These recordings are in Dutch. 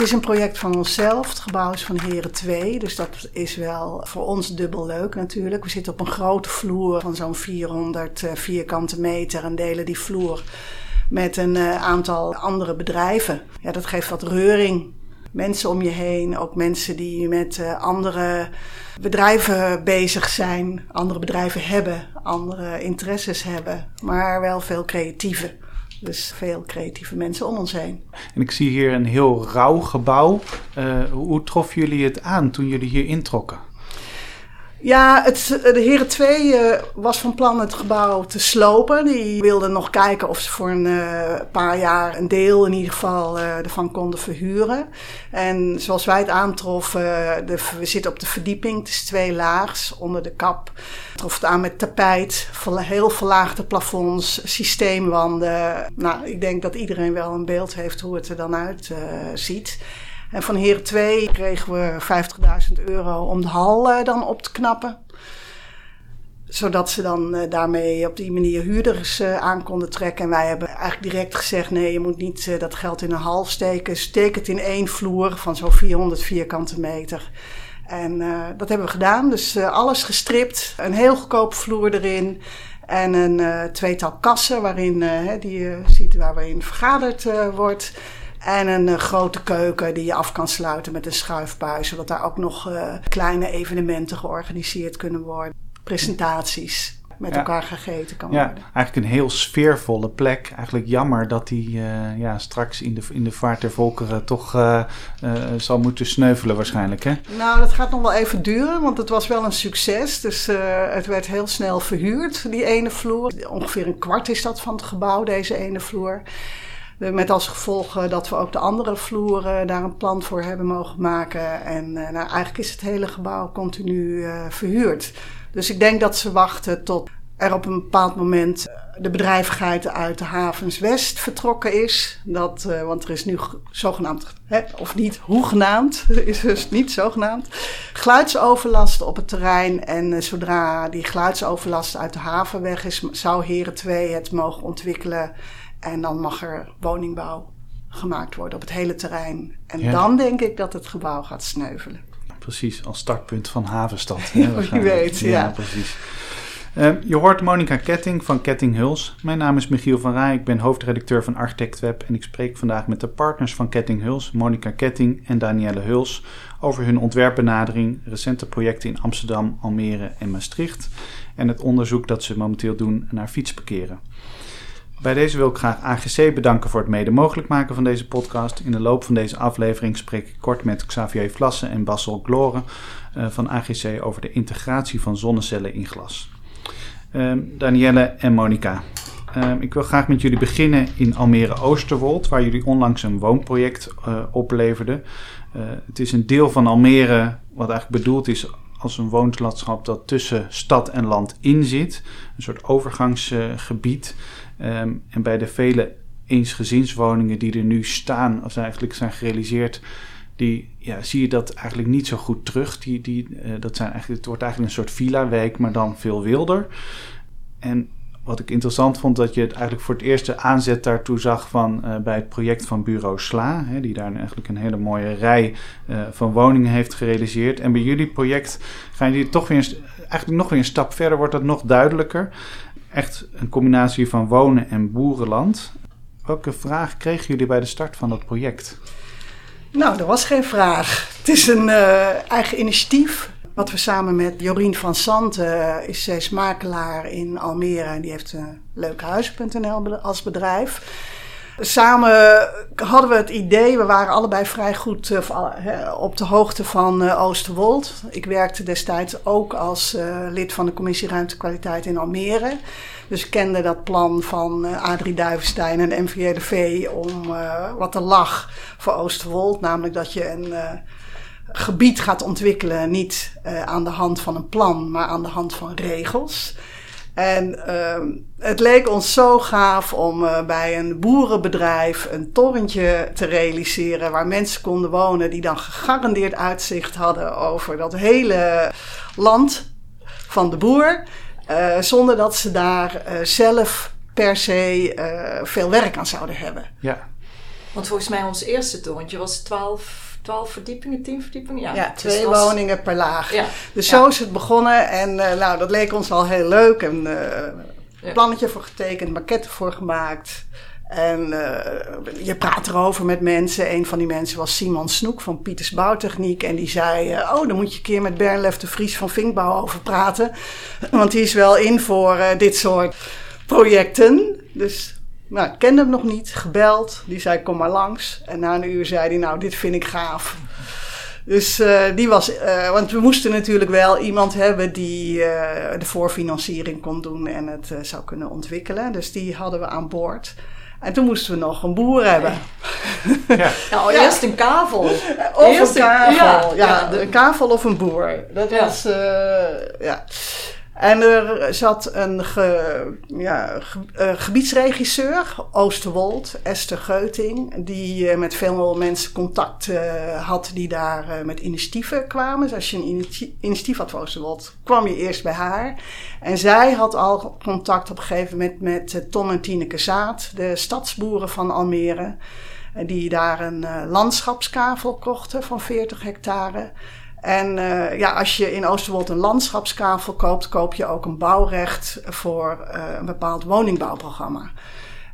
Het is een project van onszelf. Het gebouw is van Heren 2. Dus dat is wel voor ons dubbel leuk natuurlijk. We zitten op een grote vloer van zo'n 400 eh, vierkante meter en delen die vloer met een eh, aantal andere bedrijven. Ja, dat geeft wat reuring. Mensen om je heen, ook mensen die met uh, andere bedrijven bezig zijn, andere bedrijven hebben, andere interesses hebben, maar wel veel creatieve. Dus veel creatieve mensen om ons heen. En ik zie hier een heel rauw gebouw. Uh, hoe troffen jullie het aan toen jullie hier introkken? Ja, het, de Heren 2 uh, was van plan het gebouw te slopen. Die wilden nog kijken of ze voor een uh, paar jaar een deel in ieder geval uh, ervan konden verhuren. En zoals wij het aantroffen, de, we zitten op de verdieping. Het is twee laags onder de kap. Trof het aan met tapijt, heel verlaagde plafonds, systeemwanden. Nou, ik denk dat iedereen wel een beeld heeft hoe het er dan uit ziet. En van Heren 2 kregen we 50.000 euro om de hal uh, dan op te knappen. Zodat ze dan uh, daarmee op die manier huurders uh, aan konden trekken. En wij hebben eigenlijk direct gezegd: nee, je moet niet dat geld in een hal steken. Steek het in één vloer van zo'n 400 vierkante meter. En dat hebben we gedaan. Dus alles gestript, een heel goedkoop vloer erin. En een tweetal kassen waarin, die je ziet waarin vergaderd wordt. En een uh, grote keuken die je af kan sluiten met een schuifbuis. Zodat daar ook nog uh, kleine evenementen georganiseerd kunnen worden. Presentaties met ja. elkaar gegeten kan ja, worden. Eigenlijk een heel sfeervolle plek. Eigenlijk jammer dat die uh, ja, straks in de, in de vaart der volkeren toch zal moeten sneuvelen waarschijnlijk. Hè? Nou, dat gaat nog wel even duren, want het was wel een succes. Dus het werd heel snel verhuurd, die ene vloer. Ongeveer een kwart is dat van het gebouw, deze ene vloer. Met als gevolg dat we ook de andere vloeren daar een plan voor hebben mogen maken. En nou, eigenlijk is het hele gebouw continu uh, verhuurd. Dus ik denk dat ze wachten tot er op een bepaald moment de bedrijvigheid uit de havens West vertrokken is. Dat, want er is nu zogenaamd, hè, of niet hoegenaamd, is dus niet zogenaamd, geluidsoverlast op het terrein. En zodra die geluidsoverlast uit de haven weg is, zou Heren 2 het mogen ontwikkelen en dan mag er woningbouw gemaakt worden op het hele terrein. En ja. dan denk ik dat het gebouw gaat sneuvelen. Precies, als startpunt van Havenstad. Wie weet, ja. ja. precies. Uh, je hoort Monica Ketting van Ketting Huls. Mijn naam is Michiel van Rij, ik ben hoofdredacteur van Architect Web en ik spreek vandaag met de partners van Ketting Huls, Monica Ketting en Danielle Huls, over hun ontwerpbenadering, recente projecten in Amsterdam, Almere en Maastricht en het onderzoek dat ze momenteel doen naar fietsparkeren. Bij deze wil ik graag AGC bedanken voor het mede mogelijk maken van deze podcast. In de loop van deze aflevering spreek ik kort met Xavier Vlassen en Bassel Gloren uh, van AGC over de integratie van zonnecellen in glas. Uh, Danielle en Monica, uh, ik wil graag met jullie beginnen in Almere Oosterwold, waar jullie onlangs een woonproject uh, opleverden. het is een deel van Almere wat eigenlijk bedoeld is als een woonlandschap dat tussen stad en land in zit. Een soort overgangsgebied. Um, en bij de vele eensgezinswoningen die er nu staan, of eigenlijk zijn gerealiseerd, die, ja, zie je dat eigenlijk niet zo goed terug. Die, die, uh, dat zijn eigenlijk, het wordt eigenlijk een soort villa-wijk, maar dan veel wilder. En wat ik interessant vond, dat je het eigenlijk voor het eerst de aanzet daartoe zag van, uh, bij het project van Bureau Sla, hè, die daar eigenlijk een hele mooie rij uh, van woningen heeft gerealiseerd. En bij jullie project gaan jullie toch weer, eigenlijk nog weer een stap verder, wordt dat nog duidelijker echt een combinatie van wonen en boerenland. Welke vraag kregen jullie bij de start van dat project? Nou, er was geen vraag. Het is een uh, eigen initiatief. Wat we samen met Jorien van Santen, uh, is zij makelaar in Almere en die heeft leukehuizen.nl als bedrijf. Samen hadden we het idee, we waren allebei vrij goed uh, op de hoogte van uh, Oosterwold. Ik werkte destijds ook als uh, lid van de Commissie Ruimtekwaliteit in Almere. Dus ik kende dat plan van Adrie Duivenstein en MVRDV om wat er lag voor Oosterwold. Namelijk dat je een gebied gaat ontwikkelen, niet aan de hand van een plan, maar aan de hand van regels. En uh, het leek ons zo gaaf om uh, bij een boerenbedrijf een torentje te realiseren waar mensen konden wonen die dan gegarandeerd uitzicht hadden over dat hele land van de boer. Uh, zonder dat ze daar zelf per se veel werk aan zouden hebben. Ja. Want volgens mij ons eerste torentje was 12, 12 verdiepingen, 10 verdiepingen. Ja, Ja, Dus twee was- woningen per laag. Ja, Dus zo is het begonnen en eh, nou, dat leek ons al heel leuk. En eh plannetje voor getekend, maquette voor gemaakt. En eh, je praat erover met mensen. Een van die mensen was Simon Snoek van Pieters Bouwtechniek. En die zei, oh, dan moet je een keer met Bernlef de Vries van Vinkbouw over praten. Want die is wel in voor dit soort projecten. Dus nou, ik kende hem nog niet, gebeld. Die zei, kom maar langs. En na een uur zei hij, nou, dit vind ik gaaf. Dus eh, die was, eh, want we moesten natuurlijk wel iemand hebben die eh, de voorfinanciering kon doen en het eh, zou kunnen ontwikkelen. Dus die hadden we aan boord. En toen moesten we nog een boer hebben. Ja. Nou, Ja. eerst een kavel. Of Eerst een een- kavel. Ja, ja, de- een kavel of een boer. Dat Ja. was, eh, ja. En er zat een ja, ge- eh, gebiedsregisseur, Oosterwold, Esther Geuting, die eh, met veel mensen contact eh, had die daar met initiatieven kwamen. Dus als je een initi- initiatief had voor Oosterwold, kwam je eerst bij haar. En zij had al contact op een gegeven moment met Ton en Tineke Zaad, de stadsboeren van Almere. Die daar een landschapskavel kochten van 40 hectare. En eh, ja, als je in Oosterwold een landschapskavel koopt, koop je ook een bouwrecht voor eh, een bepaald woningbouwprogramma.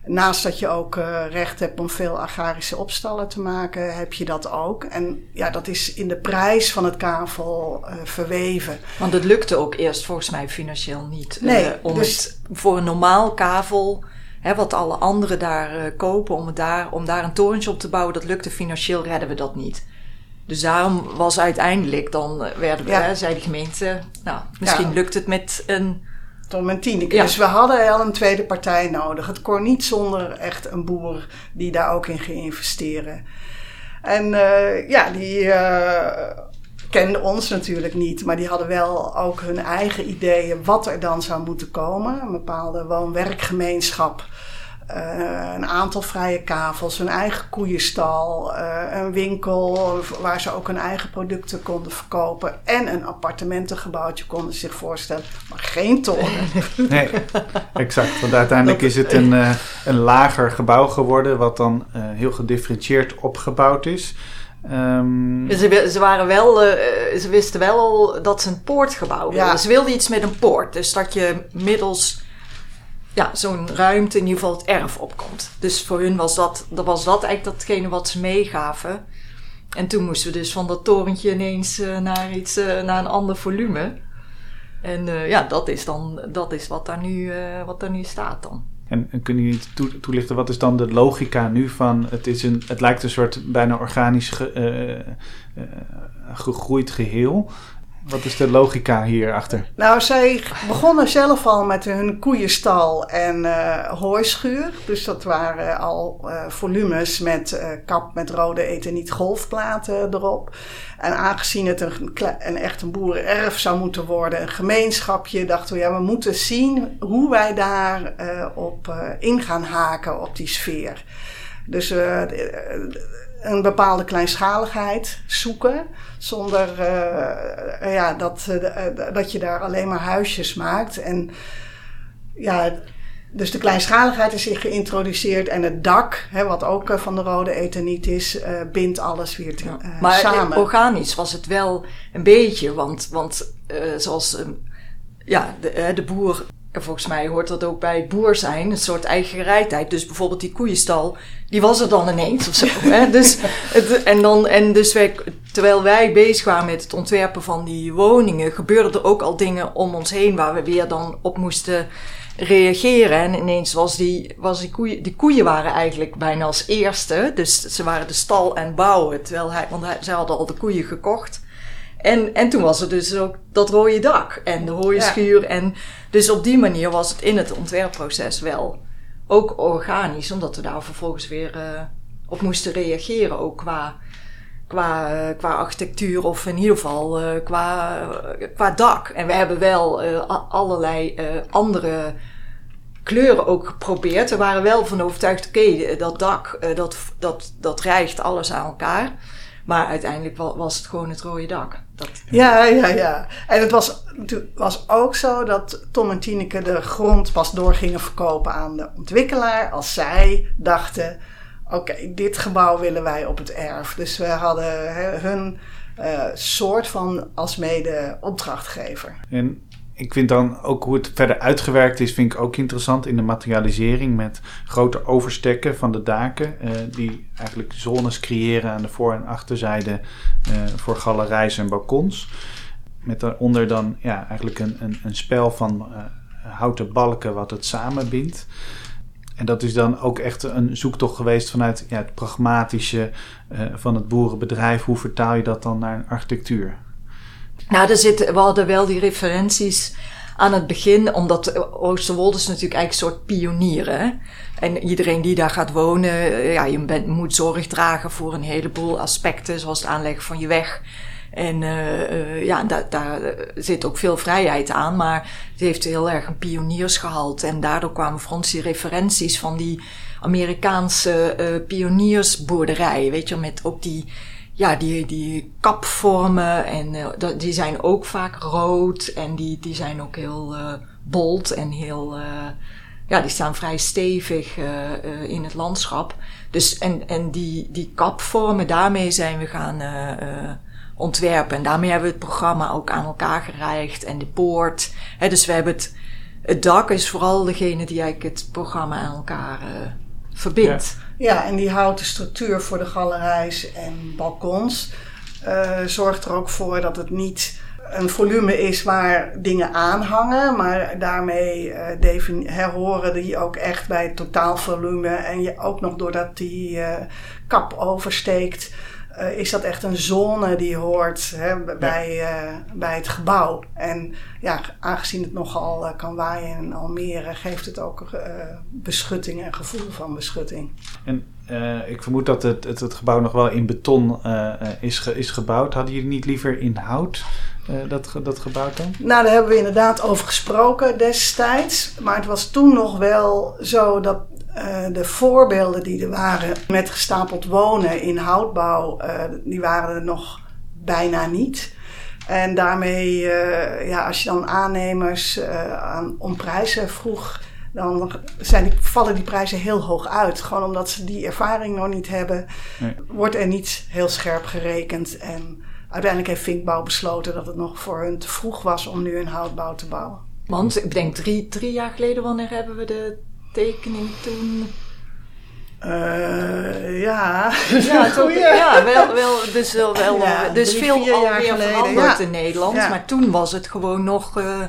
Naast dat je ook eh, recht hebt om veel agrarische opstallen te maken, heb je dat ook. En ja, dat is in de prijs van het kavel verweven. Want het lukte ook eerst volgens mij financieel niet. Nee, om dus- het voor een normaal kavel, hè, wat alle anderen daar kopen, om, het daar, om daar een torentje op te bouwen, dat lukte financieel, redden we dat niet. Dus daarom was uiteindelijk, dan eh, werden we, Ja. hè, zei de gemeente, nou, misschien Ja. lukt het met een... Tom en Tineke. Ja. Dus we hadden wel een tweede partij nodig. Het kon niet zonder echt een boer die daar ook in ging investeren. En eh, ja, die eh kenden ons natuurlijk niet, maar die hadden wel ook hun eigen ideeën wat er dan zou moeten komen. Een bepaalde woon-werkgemeenschap. Eh, een aantal vrije kavels, een eigen koeienstal, eh, een winkel waar ze ook hun eigen producten konden verkopen en een appartementengebouwtje konden zich voorstellen, maar geen toren. Nee, exact. Want uiteindelijk is het een, eh, een lager gebouw geworden, wat dan eh, heel gedifferentieerd opgebouwd is. Ehm, Ze, wi- ze, waren wel, eh, ze wisten wel al dat ze een poortgebouw wilden. Ja. Ze wilden iets met een poort. Dus dat je middels ja, zo'n ruimte in ieder geval het erf opkomt. Dus voor hun was dat, dat was dat eigenlijk datgene wat ze meegaven. En toen moesten we dus van dat torentje ineens eh, naar, iets, eh, naar een ander volume. En eh, ja, dat is dan dat is wat, daar nu, wat daar nu staat dan. En, en kunnen jullie toe- toelichten, wat is dan de logica nu van, het, is een, het lijkt een soort bijna organisch ge- gegroeid geheel. Wat is de logica hierachter? Nou, zij begonnen zelf al met hun koeienstal en eh hooischuur. Dus dat waren al eh, volumes met eh, kap met rode eteniet golfplaten erop. En aangezien het een, een echt een boerenerf zou moeten worden, een gemeenschapje, dachten we, ja, we moeten zien hoe wij daar op in gaan haken op die sfeer. Dus eh, een bepaalde kleinschaligheid zoeken. Zonder eh, ja, dat, eh, dat je daar alleen maar huisjes maakt. En ja, dus de kleinschaligheid is hier geïntroduceerd. En het dak, hè, wat ook eh, van de rode etaniet is, eh, bindt alles weer te, eh, Maar samen. organisch was het wel een beetje, want, want eh, zoals ja, de, eh, de boer, en volgens mij hoort dat ook bij boer zijn, een soort eigen gereidheid. Dus bijvoorbeeld die koeienstal, die was er dan ineens of zo. hè? Dus, het, en dan, en dus wij, terwijl wij bezig waren met het ontwerpen van die woningen, gebeurden er ook al dingen om ons heen waar we weer dan op moesten reageren. En ineens was die, was die koeien, die koeien waren eigenlijk bijna als eerste. Dus ze waren de stal en bouwen. Terwijl hij, want hij, zij hadden al de koeien gekocht. En, en toen was er dus ook dat rode dak en de rode schuur. En dus op die manier was het in het ontwerpproces wel ook organisch. Omdat we daar vervolgens weer eh, op moesten reageren. Ook qua, qua, eh, qua architectuur of in ieder geval eh, qua, qua dak. En we hebben wel allerlei andere kleuren ook geprobeerd. We waren wel van overtuigd, oké, dat dak, dat, dat, dat rijgt alles aan elkaar. Maar uiteindelijk wa- was het gewoon het rode dak. Dat, Ja, ja, ja. En het was, het was ook zo dat Tom en Tineke de grond pas door gingen verkopen aan de ontwikkelaar. Als zij dachten, oké, dit gebouw willen wij op het erf. Dus we hadden hun uh, soort van als mede opdrachtgever. En ik vind dan ook hoe het verder uitgewerkt is, vind ik ook interessant in de materialisering met grote overstekken van de daken, uh, die eigenlijk zones creëren aan de voor- en achterzijde uh, voor galerijs en balkons. Met daaronder dan ja, eigenlijk een, een, een spel van uh, houten balken wat het samenbindt. En dat is dan ook echt een zoektocht geweest vanuit ja, het pragmatische van het boerenbedrijf. Hoe vertaal je dat dan naar een architectuur? Nou, zitten, we hadden wel die referenties aan het begin, omdat Oosterwolde is natuurlijk eigenlijk een soort pionier. En iedereen die daar gaat wonen, ja, je moet zorg dragen voor een heleboel aspecten, zoals het aanleggen van je weg. En uh, ja, daar, daar zit ook veel vrijheid aan, maar het heeft heel erg een pioniersgehalte. En daardoor kwamen voor ons die referenties van die Amerikaanse uh, pioniersboerderijen, weet je, met ook die ja, die, die kapvormen en uh, die zijn ook vaak rood en die, die zijn ook heel uh, bold en heel, uh, ja, die staan vrij stevig in het landschap. Dus en, en die, die kapvormen, daarmee zijn we gaan ontwerpen. En daarmee hebben we het programma ook aan elkaar gereicht en de poort. Hè, dus we hebben het, het dak is vooral degene die eigenlijk het programma aan elkaar verbindt. Ja, en die houten structuur voor de galerijs en balkons uh, zorgt er ook voor dat het niet een volume is waar dingen aanhangen, maar daarmee uh, herhoren die ook echt bij het totaalvolume. En je ook nog doordat die uh, kap oversteekt, uh, is dat echt een zone die hoort hè, bij, uh, bij het gebouw. En ja, aangezien het nogal uh, kan waaien in Almere, geeft het ook beschutting en gevoel van beschutting. En ik vermoed dat het, het, het, gebouw nog wel in beton is, ge, is gebouwd. Hadden jullie niet liever in hout dat, dat gebouwd dan? Nou, daar hebben we inderdaad over gesproken destijds. Maar het was toen nog wel zo dat uh, de voorbeelden die er waren met gestapeld wonen in houtbouw, uh, die waren er nog bijna niet. En daarmee, uh, ja, als je dan aannemers aan, om prijzen vroeg, dan zijn die, vallen die prijzen heel hoog uit. Gewoon omdat ze die ervaring nog niet hebben, nee. wordt er niet heel scherp gerekend. En uiteindelijk heeft Vinkbouw besloten dat het nog voor hun te vroeg was om nu een houtbouw te bouwen. Want ik denk drie, drie jaar geleden, wanneer hebben we de tekening toen? Uh, ja, ja, toch, ja, wel, wel, dus wel, wel ja, dus drie, veel alweer veranderd ja. in Nederland. Ja. Maar toen was het gewoon nog, uh,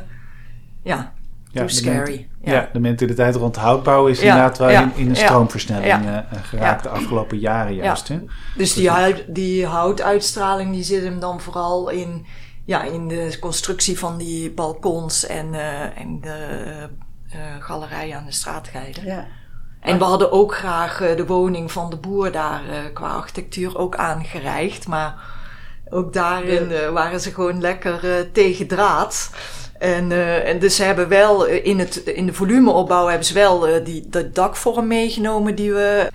ja, too ja, scary. Ja. ja, de mentaliteit rond houtbouw is inderdaad wel in, in, een stroomversnelling uh, geraakt de afgelopen jaren juist. Hè? Dus die, huid, die houtuitstraling die zit hem dan vooral in, ja, in de constructie van die balkons en, en de uh, galerij aan de straatgeiden. Ja. En we hadden ook graag uh, de woning van de boer daar uh, qua architectuur ook aangereicht. Maar ook daarin waren ze gewoon lekker tegen draad. En, en dus ze hebben wel in, het, in de volumeopbouw hebben ze wel die, de dakvorm meegenomen die we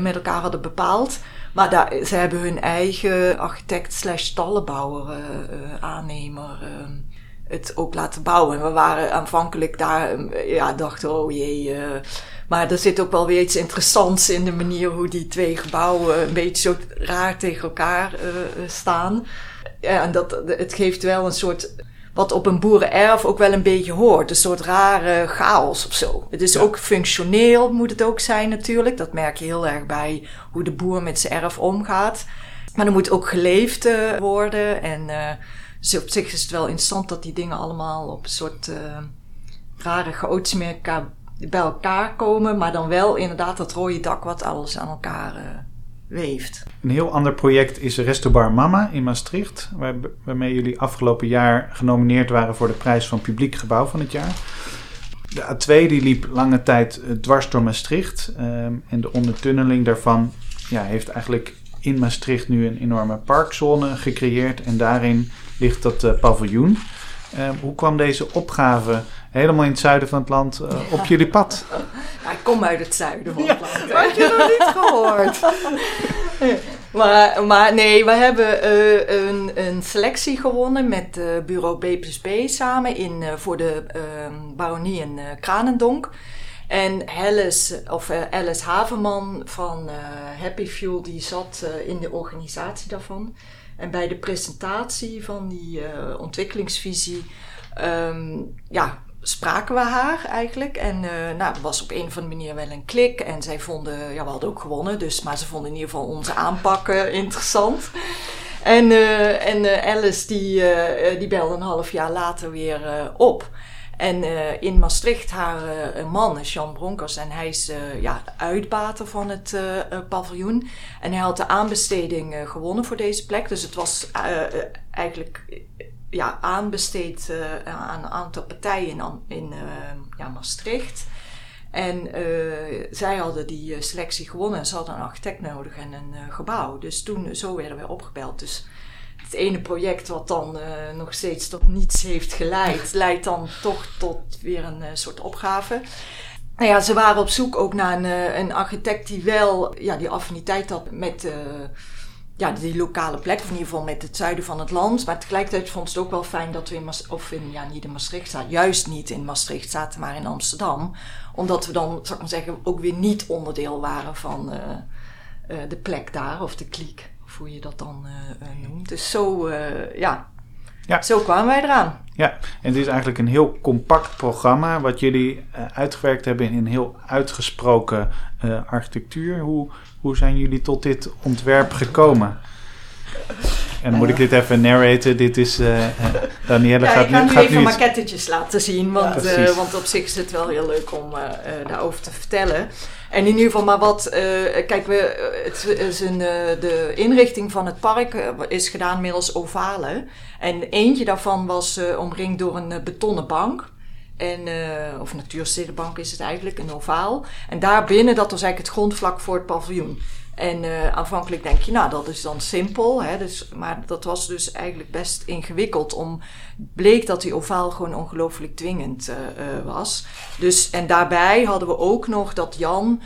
met elkaar hadden bepaald. Maar daar, ze hebben hun eigen architect slash stallenbouwer aannemer ehm, het ook laten bouwen. En we waren aanvankelijk daar, ja, dachten, oh jee. Uh, maar er zit ook wel weer iets interessants in de manier hoe die twee gebouwen een beetje zo raar tegen elkaar uh, staan. Ja, en dat, het geeft wel een soort, wat op een boerenerf ook wel een beetje hoort. Een soort rare chaos of zo. Het is ja. ook functioneel, moet het ook zijn natuurlijk. Dat merk je heel erg bij hoe de boer met zijn erf omgaat. Maar er moet ook geleefd uh, worden en... Dus op zich is het wel interessant dat die dingen allemaal op een soort uh, rare chaotische manier bij elkaar komen. Maar dan wel inderdaad dat rode dak wat alles aan elkaar uh, weeft. Een heel ander project is Restobar Mama in Maastricht. Waar, waarmee jullie afgelopen jaar genomineerd waren voor de prijs van publiek gebouw van het jaar. De A2 die liep lange tijd dwars door Maastricht. Um, en de ondertunneling daarvan ja, heeft eigenlijk in Maastricht nu een enorme parkzone gecreëerd. En daarin ligt dat uh, paviljoen. Uh, hoe kwam deze opgave helemaal in het zuiden van het land uh, op jullie pad? Ja, ik kom uit het zuiden van het land. Ja, had je nog niet gehoord? maar, maar nee, we hebben uh, een, een, selectie gewonnen met uh, bureau B+B samen in, voor de baronie in Kranendonk. En Alice, of uh, Alice Haverman van uh, Happy Fuel, die zat uh, in de organisatie daarvan. En bij de presentatie van die ontwikkelingsvisie, um, ja, spraken we haar eigenlijk. En nou, was op een of andere manier wel een klik. En zij vonden, ja, we hadden ook gewonnen, dus, maar ze vonden in ieder geval onze aanpak interessant. En, en Alice, die, die belde een half jaar later weer op. En uh, in Maastricht haar uh, man is Jan Bronkers en hij is ja, de uitbater van het paviljoen. En hij had de aanbesteding gewonnen voor deze plek. Dus het was eigenlijk ja, aanbesteed aan een aantal partijen in, ja, Maastricht. En zij hadden die selectie gewonnen en ze hadden een architect nodig en een gebouw. Dus toen, zo werden wij opgebeld. Dus het ene project wat dan uh, nog steeds tot niets heeft geleid, leidt dan toch tot weer een uh, soort opgave. Nou ja, ze waren op zoek ook naar een, uh, een architect die wel ja, die affiniteit had met ja, die lokale plek, of in ieder geval met het zuiden van het land. Maar tegelijkertijd vond ze het ook wel fijn dat we in, of in, ja, niet in Maastricht zaten, juist niet in Maastricht zaten, maar in Amsterdam. Omdat we dan, zou ik maar zeggen, ook weer niet onderdeel waren van de plek daar, of de kliek hoe je dat dan uh, noemt. Dus zo, uh, ja. ja, zo kwamen wij eraan. Ja, en het is eigenlijk een heel compact programma wat jullie uitgewerkt hebben in een heel uitgesproken architectuur. Hoe, hoe zijn jullie tot dit ontwerp gekomen? En moet ik dit even narraten. Dit is uh, Danielle ja, gaat ik ga nu, nu gaat even nu maquettetjes laten zien. Want, ja, uh, want op zich is het wel heel leuk om uh, daarover te vertellen. En in ieder geval, maar wat, kijk, we, het is een, de inrichting van het park is gedaan middels ovalen. En eentje daarvan was omringd door een betonnen bank. En, uh, of natuurstedenbank is het eigenlijk, een ovaal. En daarbinnen, dat was eigenlijk het grondvlak voor het paviljoen. En uh, aanvankelijk denk je, nou, dat is dan simpel. Hè, dus, maar dat was dus eigenlijk best ingewikkeld. Om, bleek dat die ovaal gewoon ongelooflijk dwingend uh, uh, was. Dus, en daarbij hadden we ook nog dat Jan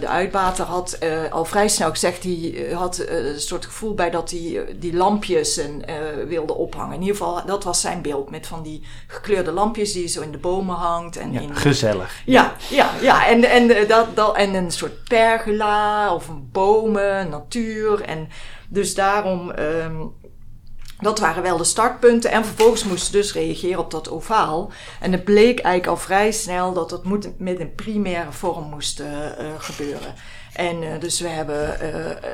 de uitbater had uh, al vrij snel gezegd, hij had uh, een soort gevoel bij dat hij die lampjes en, wilde ophangen. In ieder geval, dat was zijn beeld met van die gekleurde lampjes die zo in de bomen hangt. En ja, in, gezellig. Ja, ja, ja. En, en, dat, dat, en een soort pergola of een bomen, natuur. En dus daarom um, dat waren wel de startpunten. En vervolgens moesten ze dus reageren op dat ovaal. En het bleek eigenlijk al vrij snel dat dat moet met een primaire vorm moest uh, gebeuren. En uh, dus we hebben,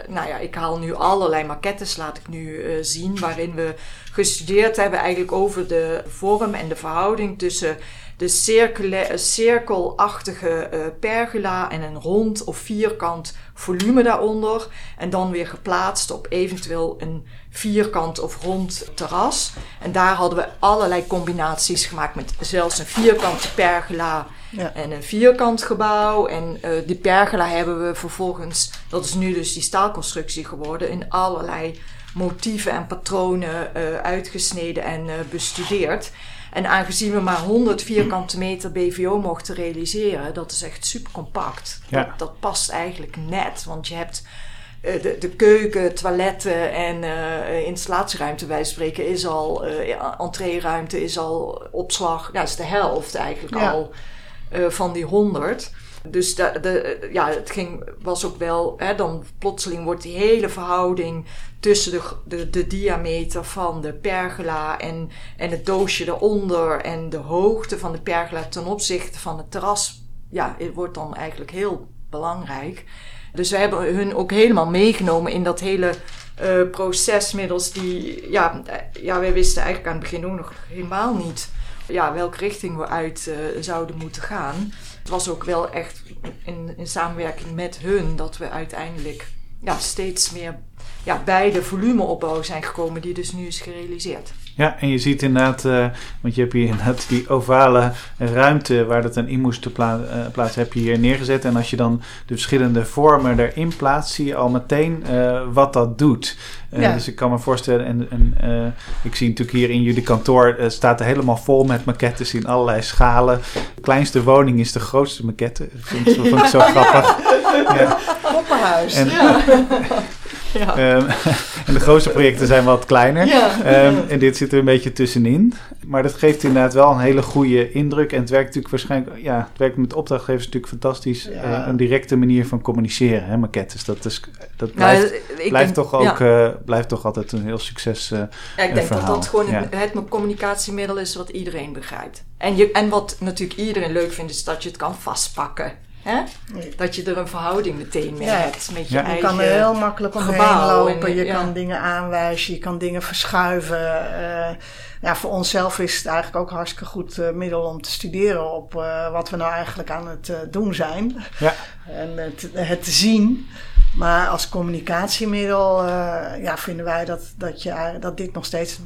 nou ja, ik haal nu allerlei maquettes, laat ik nu zien, waarin we gestudeerd hebben eigenlijk over de vorm en de verhouding tussen de cirkelachtige uh, pergola en een rond of vierkant volume daaronder. En dan weer geplaatst op eventueel een vierkant of rond terras. En daar hadden we allerlei combinaties gemaakt met zelfs een vierkante pergola ja. en een vierkant gebouw. En uh, die pergola hebben we vervolgens, dat is nu dus die staalconstructie geworden, in allerlei motieven en patronen uh, uitgesneden en uh, bestudeerd. En aangezien we maar 100 vierkante meter BVO mochten realiseren, dat is echt super compact. Ja. Dat, dat past eigenlijk net, want je hebt uh, de, de keuken, toiletten en uh, installatieruimte, wij spreken, is al, uh, entreeruimte is al opslag, ja, is de helft eigenlijk Ja. al van die 100. Dus de, ja, het ging, was ook wel, hè, dan plotseling wordt die hele verhouding tussen de, de, de diameter van de pergola en, en het doosje eronder en de hoogte van de pergola ten opzichte van het terras, ja, het wordt dan eigenlijk heel belangrijk. Dus we hebben hun ook helemaal meegenomen in dat hele uh, proces middels die, ja, ja, wij wisten eigenlijk aan het begin ook nog helemaal niet ja, welke richting we uit uh, zouden moeten gaan. Het was ook wel echt in, in samenwerking met hun dat we uiteindelijk ja, steeds meer ja, bij de volumeopbouw zijn gekomen, die dus nu is gerealiseerd. Ja, en je ziet inderdaad, uh, want je hebt hier inderdaad die ovale ruimte waar dat dan in moest pla uh, plaatsen, heb je hier neergezet. En als je dan de verschillende vormen erin plaatst, zie je al meteen uh, wat dat doet. Ja. Dus ik kan me voorstellen, en, en ik zie natuurlijk hier in jullie kantoor, staat er helemaal vol met maquettes in allerlei schalen. De kleinste woning is de grootste maquette. Dat vond, dat vond ik zo grappig. Ja. Poppenhuis. En, ja. Ja. Um, en de grootste projecten zijn wat kleiner. Ja. Um, en dit zit er een beetje tussenin. Maar dat geeft inderdaad wel een hele goede indruk. En het werkt natuurlijk waarschijnlijk, ja, het werkt met opdrachtgevers natuurlijk fantastisch. Ja. Eh, een directe manier van communiceren, hè, maquettes. Dat, is, dat Nou, blijft, ik blijft, denk- toch ook, eh, blijft toch altijd een heel succes. eh, Ja, ik denk dat verhaal. dat gewoon het, het communicatiemiddel is wat iedereen begrijpt. En, je, en wat natuurlijk iedereen leuk vindt, is dat je het kan vastpakken. Hè? Dat je er een verhouding meteen mee Ja. hebt met je Ja. Je kan er heel makkelijk omheen gebouw lopen. en, je ja. kan dingen aanwijzen, je kan dingen verschuiven. Eh, ja, voor onszelf is het eigenlijk ook hartstikke goed eh, middel om te studeren op eh, wat we nou eigenlijk aan het doen zijn. ja. En het, het te zien. Maar als communicatiemiddel eh, ja, vinden wij dat, dat, je, dat dit nog steeds het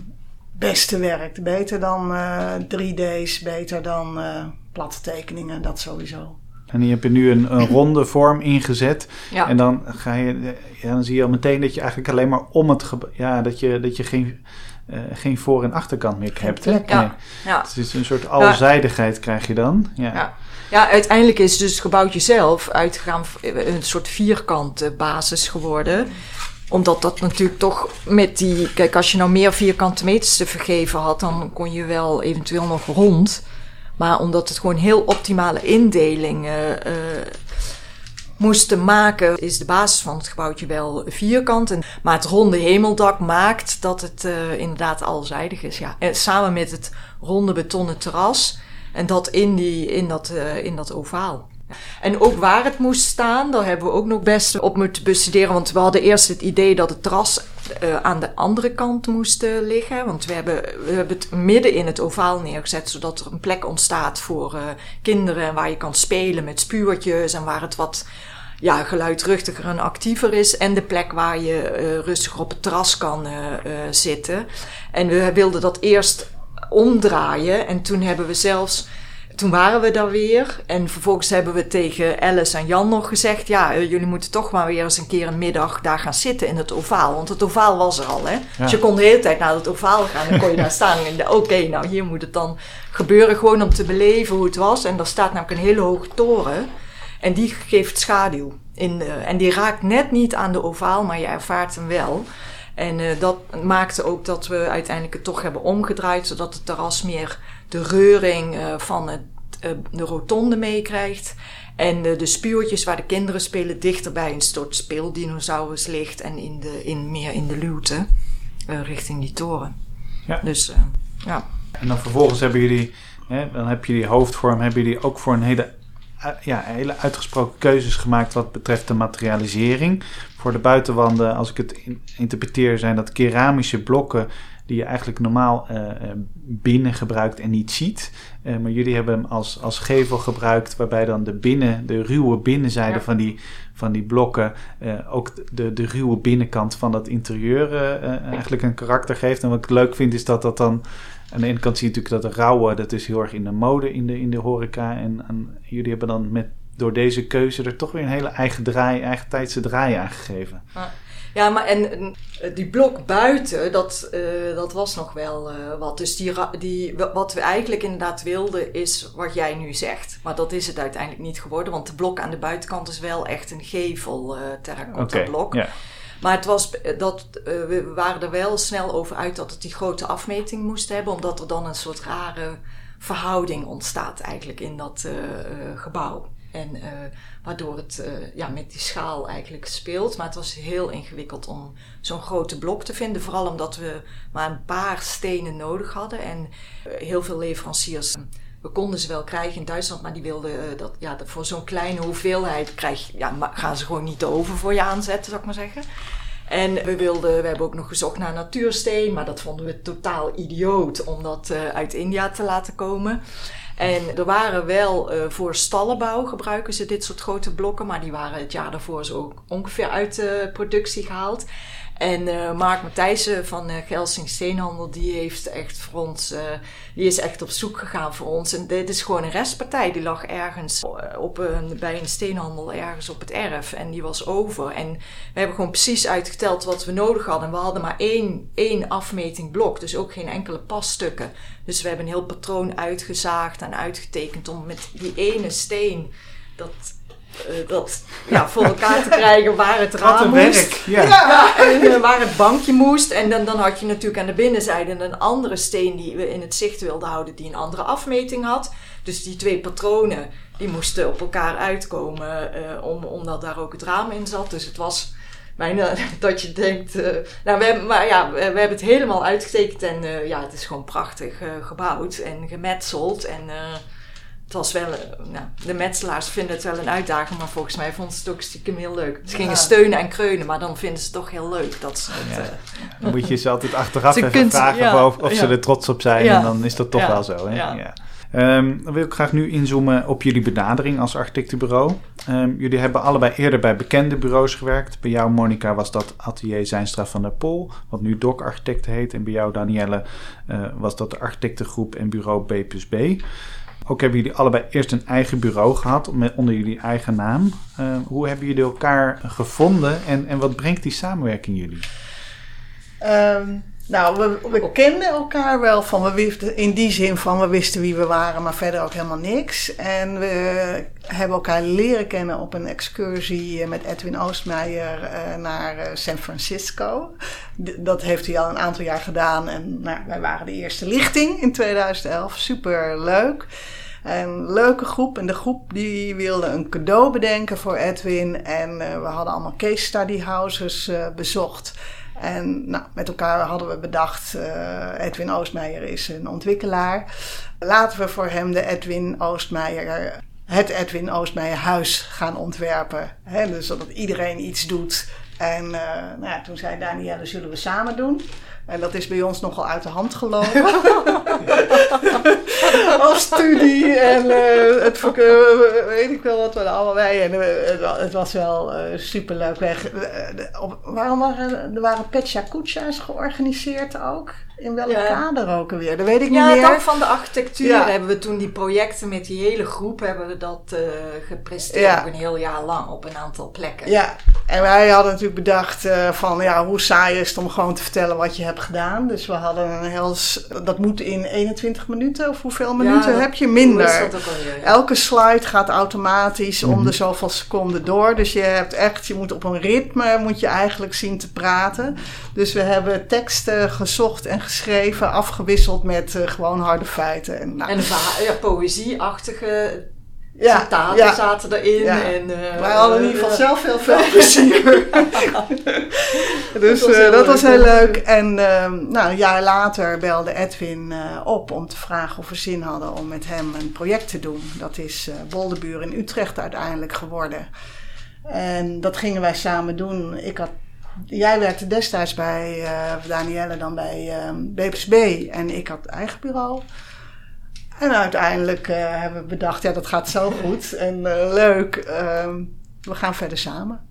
beste werkt. Beter dan eh 3D's, beter dan eh platte tekeningen, dat sowieso. En hier heb je nu een, een ronde vorm ingezet. Ja. En dan, ga je, ja, dan zie je al meteen dat je eigenlijk alleen maar om het. Ja, dat je, dat je geen, eh, geen voor- en achterkant meer hebt. Hè? Ja. Nee. ja. Het is een soort alzijdigheid krijg je dan. Ja. Ja. Ja, uiteindelijk is dus het gebouwtje zelf uitgegaan een soort vierkante basis geworden. Omdat dat natuurlijk toch met die... Kijk, als je nou meer vierkante meters te vergeven had... dan kon je wel eventueel nog rond. Maar omdat het gewoon heel optimale indelingen eh moesten maken... is de basis van het gebouwtje wel vierkant. En, maar het ronde hemeldak maakt dat het eh, inderdaad alzijdig is. Ja. En samen met het ronde betonnen terras... En dat in, die, in, dat, eh, in dat ovaal. En ook waar het moest staan, daar hebben we ook nog best op moeten bestuderen. Want we hadden eerst het idee dat het terras eh, aan de andere kant moest eh, liggen. Want we hebben, we hebben het midden in het ovaal neergezet, zodat er een plek ontstaat voor eh, kinderen. Waar je kan spelen met spuurtjes en waar het wat ja, geluidruchtiger en actiever is. En de plek waar je rustiger op het terras kan zitten. En we wilden dat eerst omdraaien. En toen hebben we zelfs. Toen waren we daar weer. En vervolgens hebben we tegen Alice en Jan nog gezegd: Ja, eh, jullie moeten toch maar weer eens een keer een middag daar gaan zitten in het ovaal. Want het ovaal was er al, hè? Dus je kon de hele tijd naar het ovaal gaan. Dan kon je daar staan en Oké, nou hier moet het dan gebeuren. Gewoon om te beleven hoe het was. En daar staat namelijk een hele hoge toren. En die geeft schaduw. In de, en die raakt net niet aan de ovaal, maar je ervaart hem wel. En eh, dat maakte ook dat we uiteindelijk het toch hebben omgedraaid, zodat het terras meer de reuring eh, van het, eh, de rotonde meekrijgt. En eh, de spuurtjes waar de kinderen spelen dichter bij een soort speeldinosaurus ligt en in de, in, meer in de luwte eh, richting die toren. Ja. Dus eh, ja. En dan vervolgens hebben jullie, hè, dan heb je die hoofdvorm, hebben jullie ook voor een hele, ja, hele uitgesproken keuzes gemaakt wat betreft de materialisering. Voor de buitenwanden, als ik het in- interpreteer, zijn dat keramische blokken die je eigenlijk normaal eh, eh, binnen gebruikt en niet ziet. Eh, maar jullie hebben hem als, als gevel gebruikt, waarbij dan de binnen, de ruwe binnenzijde Ja. van, die, van die blokken ook de, de ruwe binnenkant van dat interieur eigenlijk een karakter geeft. En wat ik leuk vind is dat dat dan aan de ene kant zie je natuurlijk dat de rauwe, dat is heel erg in de mode in de, in de horeca. En, en jullie hebben dan met, door deze keuze er toch weer een hele eigen draai, eigen tijdse draai aangegeven. Ja, maar en eh, die blok buiten, dat, eh, dat was nog wel eh, wat. Dus die, die, wat we eigenlijk inderdaad wilden, is wat jij nu zegt. Maar dat is het uiteindelijk niet geworden, want de blok aan de buitenkant is wel echt een gevel eh terracotta blok. Maar het was, eh, dat, eh, we waren er wel snel over uit dat het die grote afmeting moest hebben, omdat er dan een soort rare verhouding ontstaat eigenlijk in dat eh, gebouw. En waardoor het ja, met die schaal eigenlijk speelt. Maar het was heel ingewikkeld om zo'n grote blok te vinden. Vooral omdat we maar een paar stenen nodig hadden. En heel veel leveranciers, we konden ze wel krijgen in Duitsland, maar die wilden eh, dat, ja, voor zo'n kleine hoeveelheid krijg, ja, gaan ze gewoon niet over voor je aanzetten, zou ik maar zeggen. En we, wilden, we hebben ook nog gezocht naar natuursteen, maar dat vonden we totaal idioot om dat eh, uit India te laten komen. En er waren wel eh, voor stallenbouw gebruiken ze dit soort grote blokken, maar die waren het jaar daarvoor zo ongeveer uit de productie gehaald. En eh, Mark Matthijssen van eh Gelsing Steenhandel, die heeft echt voor ons, eh, die is echt op zoek gegaan voor ons. En dit is gewoon een restpartij, die lag ergens op een, bij een steenhandel ergens op het erf. En die was over. En we hebben gewoon precies uitgeteld wat we nodig hadden. We hadden maar één, één afmeting blok, dus ook geen enkele passtukken. Dus we hebben een heel patroon uitgezaagd en uitgetekend om met die ene steen dat eh, dat ja, voor elkaar te krijgen waar het raam moest. werk. Ja. Ja, en eh, waar het bankje moest. En dan, dan had je natuurlijk aan de binnenzijde een andere steen die we in het zicht wilden houden, die een andere afmeting had. Dus die twee patronen, die moesten op elkaar uitkomen, eh, om, omdat daar ook het raam in zat. Dus het was bijna dat je denkt, nou, we hebben, maar ja, we, we hebben het helemaal uitgetekend en ja, het is gewoon prachtig gebouwd en gemetseld. En het was wel, eh, nou, de metselaars vinden het wel een uitdaging, maar volgens mij vonden ze het ook stiekem heel leuk. Ze gingen steunen en kreunen, maar dan vinden ze het toch heel leuk dat ze het... Ja. eh, Dan moet je ze altijd achteraf Ze even vragen ja, of, of ze er trots op zijn. En dan is dat toch wel zo. Hè? Ehm, dan wil ik graag nu inzoomen op jullie benadering als architectenbureau. Ehm, jullie hebben allebei eerder bij bekende bureaus gewerkt. Bij jou, Monica, was dat Atelier Zijnstra van der Pol, wat nu Doc Architecten heet. En bij jou, Danielle, eh, was dat de architectengroep en bureau B plus B. Ook hebben jullie allebei eerst een eigen bureau gehad onder jullie eigen naam. Ehm, hoe hebben jullie elkaar gevonden en, en wat brengt die samenwerking jullie? Ehm, nou, we, we kenden elkaar wel van, we wisten, in die zin van we wisten wie we waren, maar verder ook helemaal niks. En we hebben elkaar leren kennen op een excursie eh, met Edwin Oostmeijer eh, naar eh, San Francisco. D- dat heeft hij al een aantal jaar gedaan en nou, wij waren de eerste lichting in 2011. Super leuk. Een leuke groep. En de groep die wilde een cadeau bedenken voor Edwin. En we hadden allemaal case study houses bezocht. En nou, met elkaar hadden we bedacht, eh, Edwin Oostmeijer is een ontwikkelaar. Laten we voor hem de Edwin Oostmeijer, het Edwin Oostmeijer huis gaan ontwerpen. Dus zodat iedereen iets doet. En eh, nou ja, toen zei Danielle, zullen we samen doen? En dat is bij ons nogal uit de hand gelopen. Als studie en eh, het eh, weet ik wel wat we er allemaal bij. En het, wa- het was wel superleuk. Weg. Waarom waren er waren Petja georganiseerd ook? In welk Ja. kader ook alweer? Dat weet ik Ja, niet meer. dag van de architectuur Ja. hebben we toen die projecten met die hele groep hebben we dat eh, gepresteerd. Ja. Ook een heel jaar lang op een aantal plekken. Ja, en wij hadden natuurlijk bedacht eh, van ja, hoe saai is het om gewoon te vertellen wat je hebt gedaan. Dus we hadden een heel, dat moet in 21 minuten of hoeveel minuten heb je? Minder. dat ook alweer? Ja. Elke slide gaat automatisch om Mhm. de zoveel seconden door. Dus je hebt echt, je moet op een ritme moet je eigenlijk zien te praten. Dus we hebben teksten gezocht en geschreven, afgewisseld met eh, gewoon harde feiten. En, nou, En ja, poëzieachtige ja, citaten ja. zaten erin. Ja. En, eh, Wij hadden in ieder geval eh, zelf heel veel plezier. dus Dat was heel dat was leuk. heel leuk. En ehm, nou, een jaar later belde Edwin op om te vragen of we zin hadden om met hem een project te doen. Dat is Boldebuur in Utrecht uiteindelijk geworden. En dat gingen wij samen doen. Ik had, jij werkte destijds bij eh Danielle dan bij ehm BPSB en ik had eigen bureau. En uiteindelijk eh, hebben we bedacht, ja dat gaat zo goed en eh, leuk. ehm, we gaan verder samen.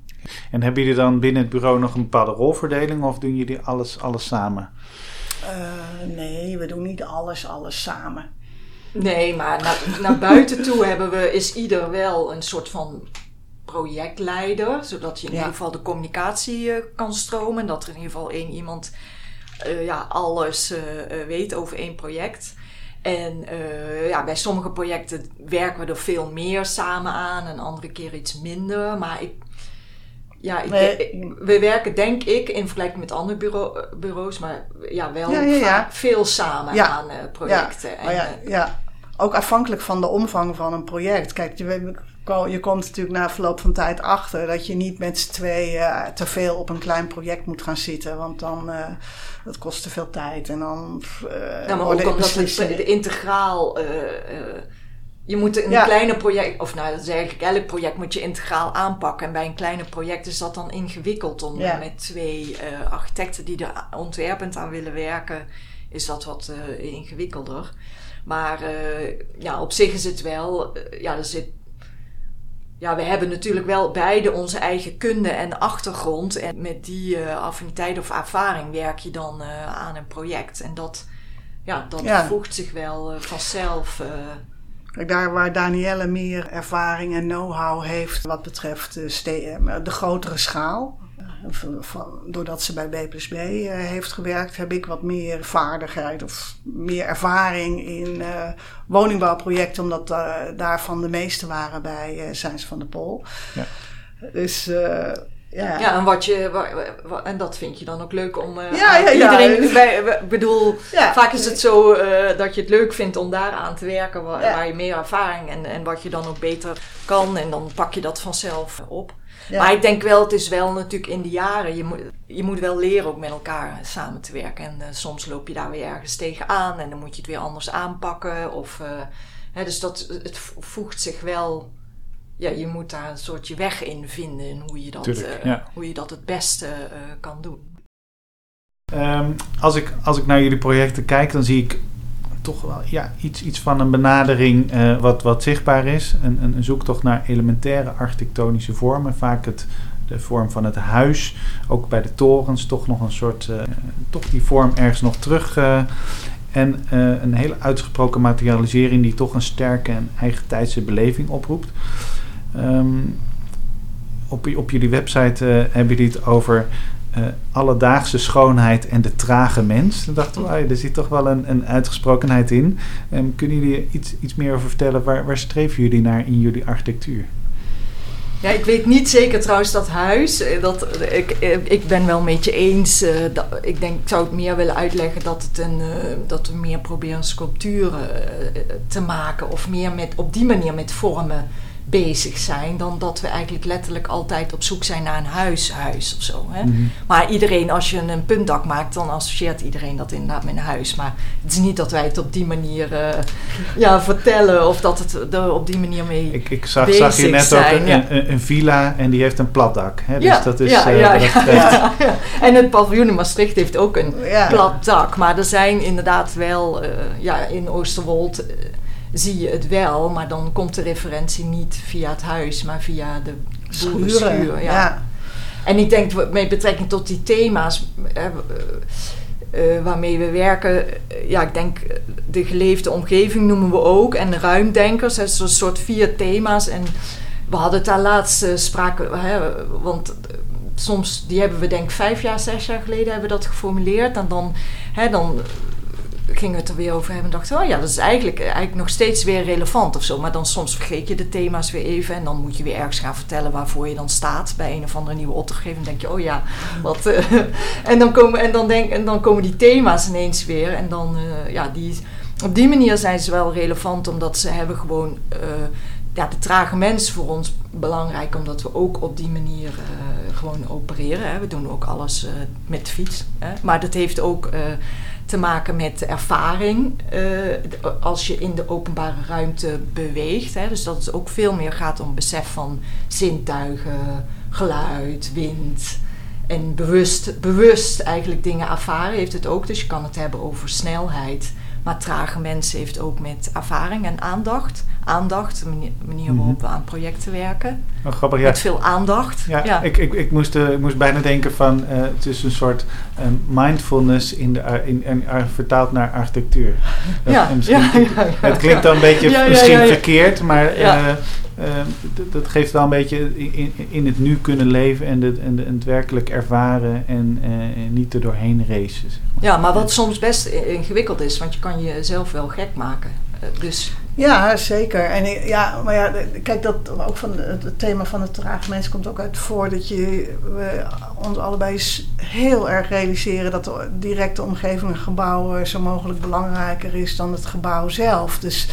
En hebben jullie dan binnen het bureau nog een bepaalde rolverdeling of doen jullie alles, alles samen? Eh, nee, we doen niet alles, alles samen. Nee, maar naar, naar buiten toe hebben we, is ieder wel een soort van projectleider. Zodat je in Ja. ieder geval de communicatie eh, kan stromen. Dat er in ieder geval één iemand eh, ja, alles eh, weet over één project. En ja, bij sommige projecten werken we er veel meer samen aan. En andere keer iets minder. Maar ik, ja, ik, Nee. ik- we werken denk ik in vergelijking met andere bureau, ja, maar ja, wel Ja, ja, ja. vaak veel samen aan projecten. En, ja, ja, ook afhankelijk van de omvang van een project. Kijk, je, weet- je komt natuurlijk na verloop van tijd achter dat je niet met z'n tweeën eh, te veel op een klein project moet gaan zitten. Want dan uh, dat kost te veel tijd. En dan. Uh, ja, maar ook omdat het de integraal. Je moet een Ja. kleine project, of nou, dat is eigenlijk elk project moet je integraal aanpakken. En bij een kleine project is dat dan ingewikkeld om Ja. met twee architecten die er ontwerpend aan willen werken, is dat wat ingewikkelder. Maar ja, op zich is het wel, ja, er zit. Ja, we hebben natuurlijk wel beide onze eigen kunde en achtergrond. En met die uh, affiniteit of ervaring werk je dan uh, aan een project. En dat, ja, dat ja. voegt zich wel uh, vanzelf. Daar waar Danielle meer ervaring en know-how heeft wat betreft de, de grotere schaal. Van, doordat ze bij B plus B heeft gewerkt, heb ik wat meer vaardigheid of meer ervaring in woningbouwprojecten, omdat daarvan de meeste waren bij Zijns van de Pol. Ja. Dus ja. ja, en wat je, en dat vind je dan ook leuk om uh, ja, ja, iedereen. Bij, bedoel, vaak is het zo uh, dat je het leuk vindt om daar aan te werken, waar, waar, je meer ervaring en, en wat je dan ook beter kan, en dan pak je dat vanzelf op. Maar ik denk wel, het is wel natuurlijk in de jaren, je moet, je moet wel leren ook met elkaar samen te werken. En uh, soms loop je daar weer ergens tegenaan en dan moet je het weer anders aanpakken. Of, hè, dus dat, het voegt zich wel ja, je moet daar een soort je weg in vinden hoe je dat, Tuurlijk, uh, hoe je dat het beste kan doen. Um, als, ik, als ik naar jullie projecten kijk, dan zie ik toch wel ja, iets, iets van een benadering uh, wat, wat zichtbaar is. Een, een, zoektocht naar elementaire architectonische vormen. Vaak het, de vorm van het huis. Ook bij de torens toch nog een soort, toch die vorm ergens nog terug. en een hele uitgesproken materialisering die toch een sterke en eigen tijdse beleving oproept. Um, op, op jullie website hebben jullie het over uh, alledaagse schoonheid en de trage mens. Dan dachten we, er zit toch wel een, een uitgesprokenheid in. Um, kunnen jullie iets, iets meer over vertellen? Waar, waar streven jullie naar in jullie architectuur? Ja, ik weet niet zeker trouwens dat huis. Eh, dat, ik, ik ben wel een beetje eens. Dat, ik denk, ik zou het meer willen uitleggen dat, het een, dat we meer proberen sculpturen te maken. Of meer met, op die manier met vormen bezig zijn dan dat we eigenlijk letterlijk altijd op zoek zijn naar een huishuis of zo. Hè? Mhm. Maar iedereen, als je een puntdak maakt, dan associeert iedereen dat inderdaad met een huis. Maar het is niet dat wij het op die manier uh, ja, vertellen of dat het er op die manier mee Ik, ik zag, zag je net ook een, een, een, villa en die heeft een plat dak. Hè? Dus ja, dat is, ja, uh, ja, ja, En het paviljoen in Maastricht heeft ook een plat dak. Maar er zijn inderdaad wel uh, ja, in Oosterwold zie je het wel, maar dan komt de referentie niet via het huis, maar via de boerenschuur. Ja. ja. En ik denk met betrekking tot die thema's uh, uh, waarmee we werken, ja, ik denk de geleefde omgeving noemen we ook en de ruimdenkers, dat is een soort vier thema's. En we hadden het daar laatst sprake, want soms, die hebben we denk ik vijf jaar, zes jaar geleden hebben we dat geformuleerd. En dan, hè, dan gingen we het er weer over hebben en dachten, oh ja, dat is eigenlijk, eigenlijk nog steeds weer relevant of zo. Maar dan soms vergeet je de thema's weer even en dan moet je weer ergens gaan vertellen waarvoor je dan staat bij een of andere nieuwe opdrachtgever. En denk je, oh ja, wat. Uh, en, dan komen, en, dan denk, en dan komen die thema's ineens weer en dan, uh, ja, die, op die manier zijn ze wel relevant omdat ze hebben gewoon. Uh, ja, de trage mens voor ons belangrijk, omdat we ook op die manier gewoon opereren. Hè. We doen ook alles met fiets. Hè. Maar dat heeft ook te maken met ervaring uh, als je in de openbare ruimte beweegt. Hè. Dus dat het ook veel meer gaat om besef van zintuigen, geluid, wind. En bewust, bewust eigenlijk dingen ervaren heeft het ook. Dus je kan het hebben over snelheid. Maar trage mensen heeft ook met ervaring en aandacht aandacht, de manier, manier waarop mhm. we aan projecten werken. Oh, grappig, ja. Met veel aandacht. Ja, Ik, ik, ik, moest, uh, ik moest bijna denken van uh, het is een soort um, mindfulness in de, in, in, vertaald naar architectuur. Ja, ja, Het klinkt dan een beetje misschien verkeerd, maar dat geeft wel een beetje in, in het nu kunnen leven en, de, en, de, en het werkelijk ervaren en, en niet er doorheen racen. Zeg maar. Ja, maar wat soms best ingewikkeld is, want je kan jezelf wel gek maken. dus ja, zeker. En ja, maar ja, kijk, dat ook van het thema van het trage mens komt ook uit voor dat je we ons allebei heel erg realiseren dat de directe omgeving een gebouw zo mogelijk belangrijker is dan het gebouw zelf. Dus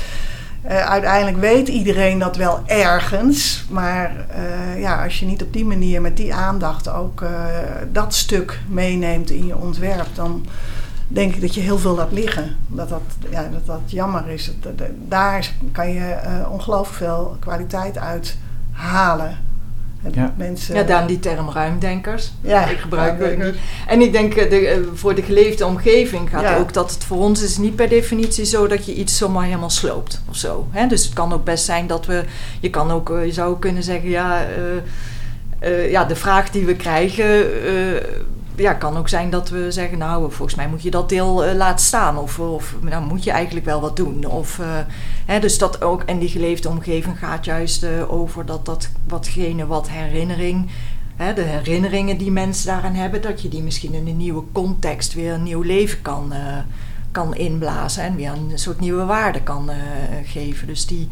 uh, uiteindelijk weet iedereen dat wel ergens, maar uh, ja, als je niet op die manier met die aandacht ook dat stuk meeneemt in je ontwerp, dan denk ik dat je heel veel laat liggen. Dat dat, ja, dat, dat jammer is. Dat, dat, daar kan je uh, ongelooflijk veel kwaliteit uit halen. Ja. Mensen, ja, dan die term ruimdenkers. Ja, ik gebruik het niet. En ik denk, eh, de, eh, voor de geleefde omgeving gaat ook dat het voor ons is niet per definitie zo dat je iets zomaar helemaal sloopt of zo. Hè? Dus het kan ook best zijn dat we, je kan ook, je zou kunnen zeggen, ja, uh, uh, ja de vraag die we krijgen ja, kan ook zijn dat we zeggen, nou, volgens mij moet je dat deel uh, laten staan. Of, of nou, moet je eigenlijk wel wat doen. Of, uh, hè, dus dat ook, en die geleefde omgeving gaat juist uh, over dat, dat watgene wat herinnering hè, de herinneringen die mensen daaraan hebben, dat je die misschien in een nieuwe context weer een nieuw leven kan, kan inblazen en weer een soort nieuwe waarde kan geven. Dus die,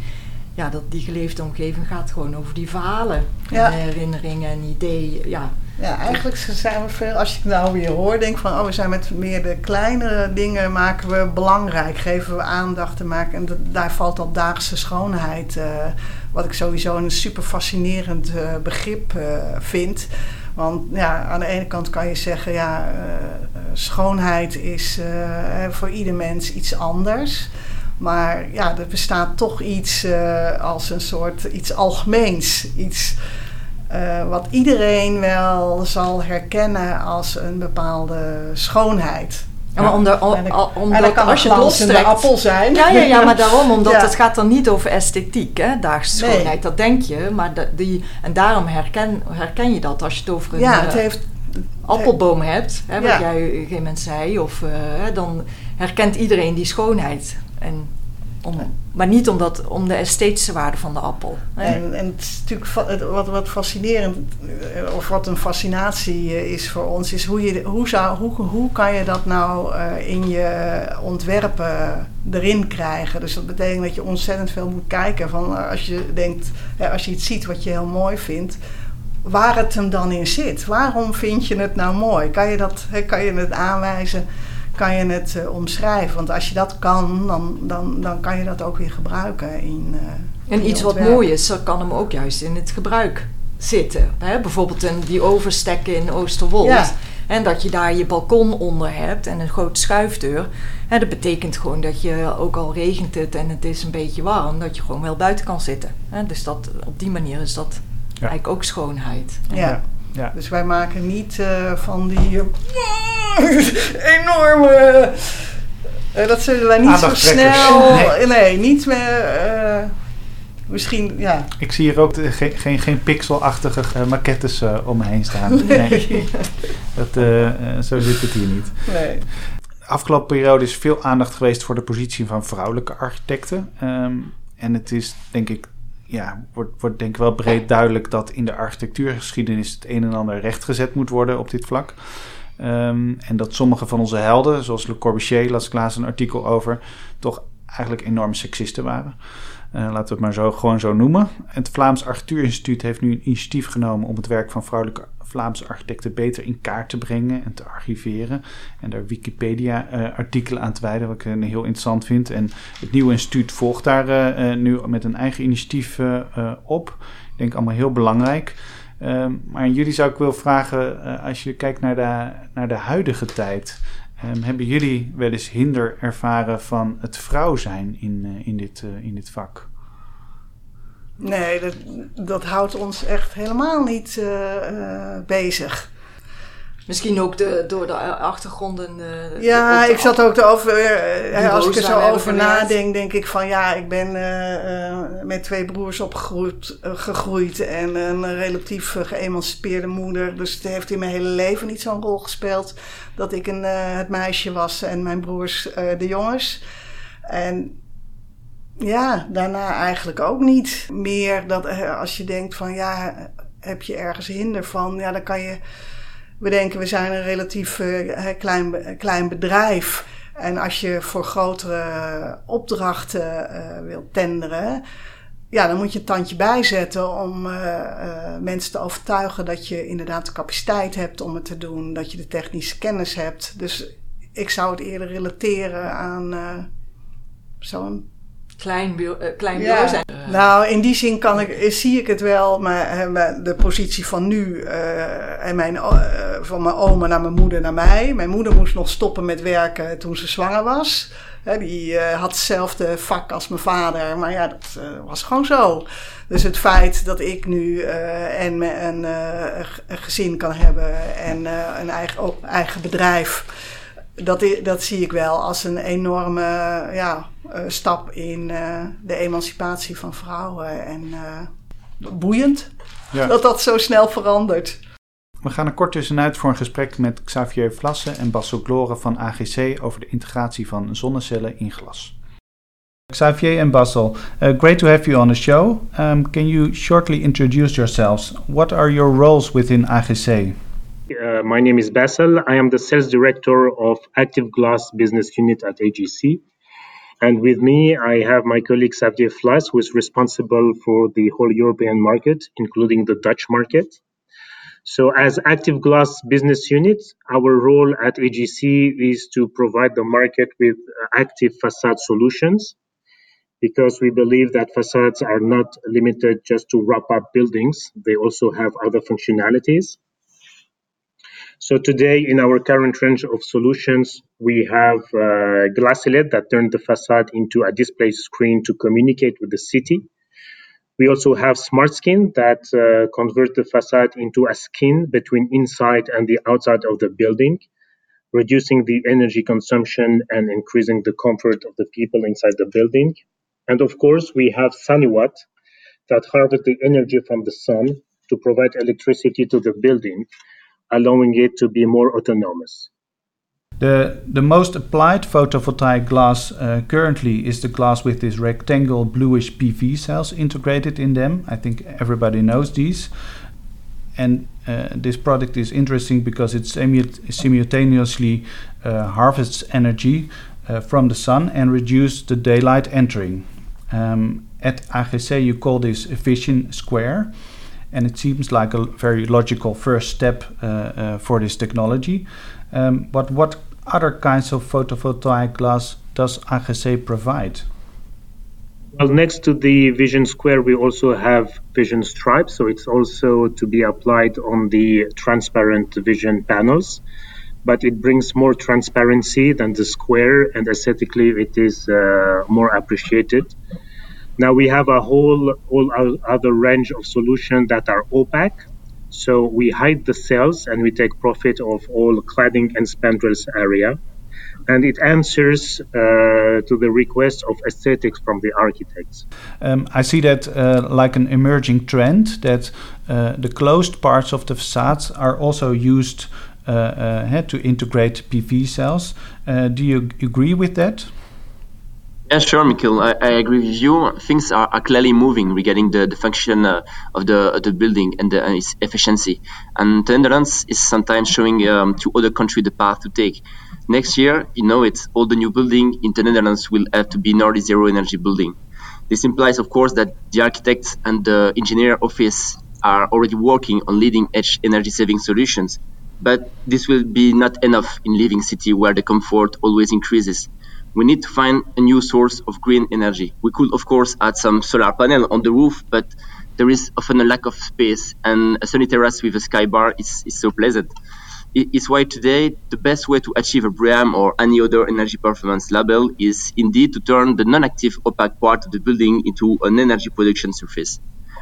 ja, dat, die geleefde omgeving gaat gewoon over die verhalen, Ja. en herinneringen en ideeën. Ja, Ja, eigenlijk zijn we veel, als je het nou weer hoort, denk van, oh, we zijn met meer de kleinere dingen maken we belangrijk, geven we aandacht te maken. En dat, daar valt dat daagse schoonheid, eh, wat ik sowieso een super fascinerend eh, begrip eh, vind. Want ja, aan de ene kant kan je zeggen, ja, schoonheid is voor ieder mens iets anders. Maar ja, er bestaat toch iets als een soort iets algemeens. Iets eh, wat iedereen wel zal herkennen als een bepaalde schoonheid. Ja, maar omdat, kan als je lostrekt... appel zijn. Ja, ja, ja, maar daarom, omdat Ja. het gaat dan niet over esthetiek, hè, daagse Nee. schoonheid, dat denk je. Maar de, die, en daarom herken, herken je dat als je het over een Ja, eh, het heeft... appelboom hebt, hè, wat jij op een gegeven moment zei, of, eh, dan herkent iedereen die schoonheid. En om, maar niet omdat, om de esthetische waarde van de appel. hè. En, en het is natuurlijk wat, wat fascinerend, eh, of wat een fascinatie eh, is voor ons, is hoe, je, hoe, zou, hoe, hoe kan je dat nou eh, in je ontwerpen erin krijgen. Dus dat betekent dat je ontzettend veel moet kijken. Van, als je denkt, als je iets ziet wat je heel mooi vindt, waar het hem dan in zit. Waarom vind je het nou mooi? Kan je, dat, kan je het aanwijzen? Kan je het eh, omschrijven? Want als je dat kan, dan, dan, dan kan je dat ook weer gebruiken in. eh, in En je iets wat mooi is, kan hem ook juist in het gebruik zitten. Hè? Bijvoorbeeld in die overstekken in Oosterwold. Ja. En dat je daar je balkon onder hebt en een grote schuifdeur. Hè, dat betekent gewoon dat je, ook al regent het en het is een beetje warm, dat je gewoon wel buiten kan zitten. Hè? Dus dat, op die manier is dat eigenlijk ook schoonheid. Ja. Ja. Dus wij maken niet eh, van die eh, enorme. eh, dat zullen wij niet zo snel. Nee. Nee, niet meer. misschien, ja. Ik zie hier ook de- geen, geen, geen pixelachtige eh, maquettes eh, om me heen staan. Nee. Dat, zo zit het hier niet. Nee. afgelopen periode is veel aandacht geweest voor de positie van vrouwelijke architecten. Ehm, en het is denk ik, ja, wordt, wordt denk ik wel breed duidelijk dat in de architectuurgeschiedenis het een en ander rechtgezet moet worden op dit vlak. Ehm, en dat sommige van onze helden, zoals Le Corbusier, las ik een artikel over, toch eigenlijk enorme seksisten waren. Eh, laten we het maar zo, gewoon zo noemen. Het Vlaams Architectuurinstituut heeft nu een initiatief genomen om het werk van vrouwelijke Vlaamse architecten beter in kaart te brengen en te archiveren. En daar Wikipedia-artikelen aan te wijden, wat ik eh, heel interessant vind. En het nieuwe instituut volgt daar eh, eh, nu met een eigen initiatief eh, eh, op. Ik denk allemaal heel belangrijk. Ehm, maar jullie zou ik willen vragen, eh, als je kijkt naar de, naar de huidige tijd, ehm, hebben jullie wel eens hinder ervaren van het vrouw zijn in, eh, in, dit, eh, in dit vak? Nee, dat, dat houdt ons echt helemaal niet eh, eh, bezig. Misschien ook de, door de achtergronden. eh, Ja, de- ik zat ook te over. eh, Bureaus als ik er zo over nadenk, denk ik van ja, ik ben met twee broers opgegroeid gegroeid en een relatief geëmancipeerde moeder. Dus het heeft in mijn hele leven niet zo'n rol gespeeld dat ik een, het meisje was en mijn broers de jongens. En ja, daarna eigenlijk ook niet meer dat eh, als je denkt van ja, heb je ergens hinder van, ja, dan kan je we denken we zijn een relatief eh, klein, be- klein bedrijf. En als je voor grotere opdrachten eh wilt tenderen, ja, dan moet je een tandje bijzetten om eh, eh, mensen te overtuigen dat je inderdaad de capaciteit hebt om het te doen, dat je de technische kennis hebt. Dus ik zou het eerder relateren aan eh, zo'n Klein, eh, klein Ja. bureau zijn. nou, in die zin kan ik, eh, zie ik het wel, maar eh, de positie van nu eh, en mijn, eh, van mijn oma naar mijn moeder naar mij. Mijn moeder moest nog stoppen met werken toen ze zwanger was. Hè, die eh, had hetzelfde vak als mijn vader, maar ja, dat eh, was gewoon zo. Dus het feit dat ik nu eh, en me- een, eh, een ge- een gezin kan hebben en eh, een eigen, ook eigen bedrijf dat, dat zie ik wel als een enorme ja, eh, stap in eh, de emancipatie van vrouwen. En eh, boeiend Ja. dat dat zo snel verandert. We gaan er kort tussenuit voor een gesprek met Xavier Vlassen en Basso Gloren van AGC over de integratie van zonnecellen in glas. Xavier and Basel, uh, great to have you on the show. Um, can you shortly introduce yourselves? What are your roles within AGC? Uh, my name is Basel. I am the sales director of Active Glass business unit at AGC. And with me, I have my colleague Xavier Flas, who is responsible for the whole European market, including the Dutch market. So, as Active Glass business unit, our role at AGC is to provide the market with active facade solutions because we believe that facades are not limited just to wrap up buildings, they also have other functionalities. So today, in our current range of solutions, we have uh, glass LED that turn the facade into a display screen to communicate with the city. We also have smart skin that uh, convert the facade into a skin between inside and the outside of the building, reducing the energy consumption and increasing the comfort of the people inside the building. And of course, we have Sunnywatt that harvest the energy from the sun to provide electricity to the building, allowing it to be more autonomous. The, the most applied photovoltaic glass uh, currently is the glass with these rectangle bluish PV cells integrated in them. I think everybody knows these. And uh, this product is interesting because it simultaneously uh, harvests energy uh, from the sun and reduces the daylight entering. Um, at AGC, you call this vision square, and it seems like a very logical first step uh, uh, for this technology. Um, but what other kinds of photovoltaic glass does AGC provide? Well, next to the Vision Square, we also have Vision Stripes, so it's also to be applied on the transparent vision panels. But it brings more transparency than the square, and aesthetically, it is uh, more appreciated. Now we have a whole, whole other range of solutions that are opaque. So we hide the cells and we take profit of all cladding and spandrels area. And it answers uh, to the request of aesthetics from the architects. Um, I see that uh, like an emerging trend that uh, the closed parts of the facades are also used uh, uh, to integrate PV cells. Uh, do you agree with that? Yeah, sure, Mikkel. I, I, agree with you. Things are, are clearly moving regarding the, the function uh, of the of the building and, the, and, its efficiency. And the Netherlands is sometimes showing um, to other countries the path to take. Next year, you know it, all the new building in the Netherlands will have to be nearly zero energy building. This implies, of course, that the architects and the engineer office are already working on leading edge energy saving solutions. But this will be not enough in living city where the comfort always increases we need to find a new source of green energy. We could, of course, add some solar panel on the roof, but there is often a lack of space, and a sunny terrace with a sky bar is, is so pleasant. It's why today the best way to achieve a BREEAM or any other energy performance label is indeed to turn the non-active opaque part of the building into an energy production surface.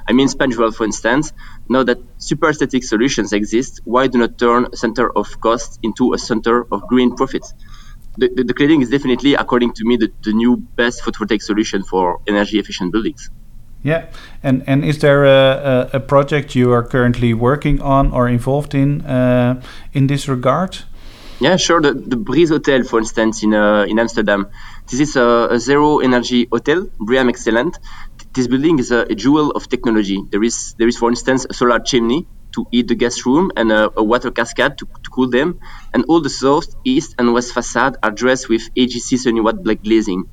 I mean spandrel, for instance. Now that super aesthetic solutions exist, why do not turn a center of cost into a center of green profits? The, the, the, cladding is definitely, according to me, the, the new best photovoltaic solution for energy efficient buildings. Yeah, and and is there a, a, a, project you are currently working on or involved in uh, in this regard? Yeah, sure. The, the Breeze Hotel, for instance, in uh, in Amsterdam, this is a, a, zero energy hotel, BREEAM excellent. This building is a, a jewel of technology. There is there is, for instance, a solar chimney to heat the guest room and a, a water cascade to, cool them. And all the south, east, and west facade are dressed with AGC Sunnywatt black glazing.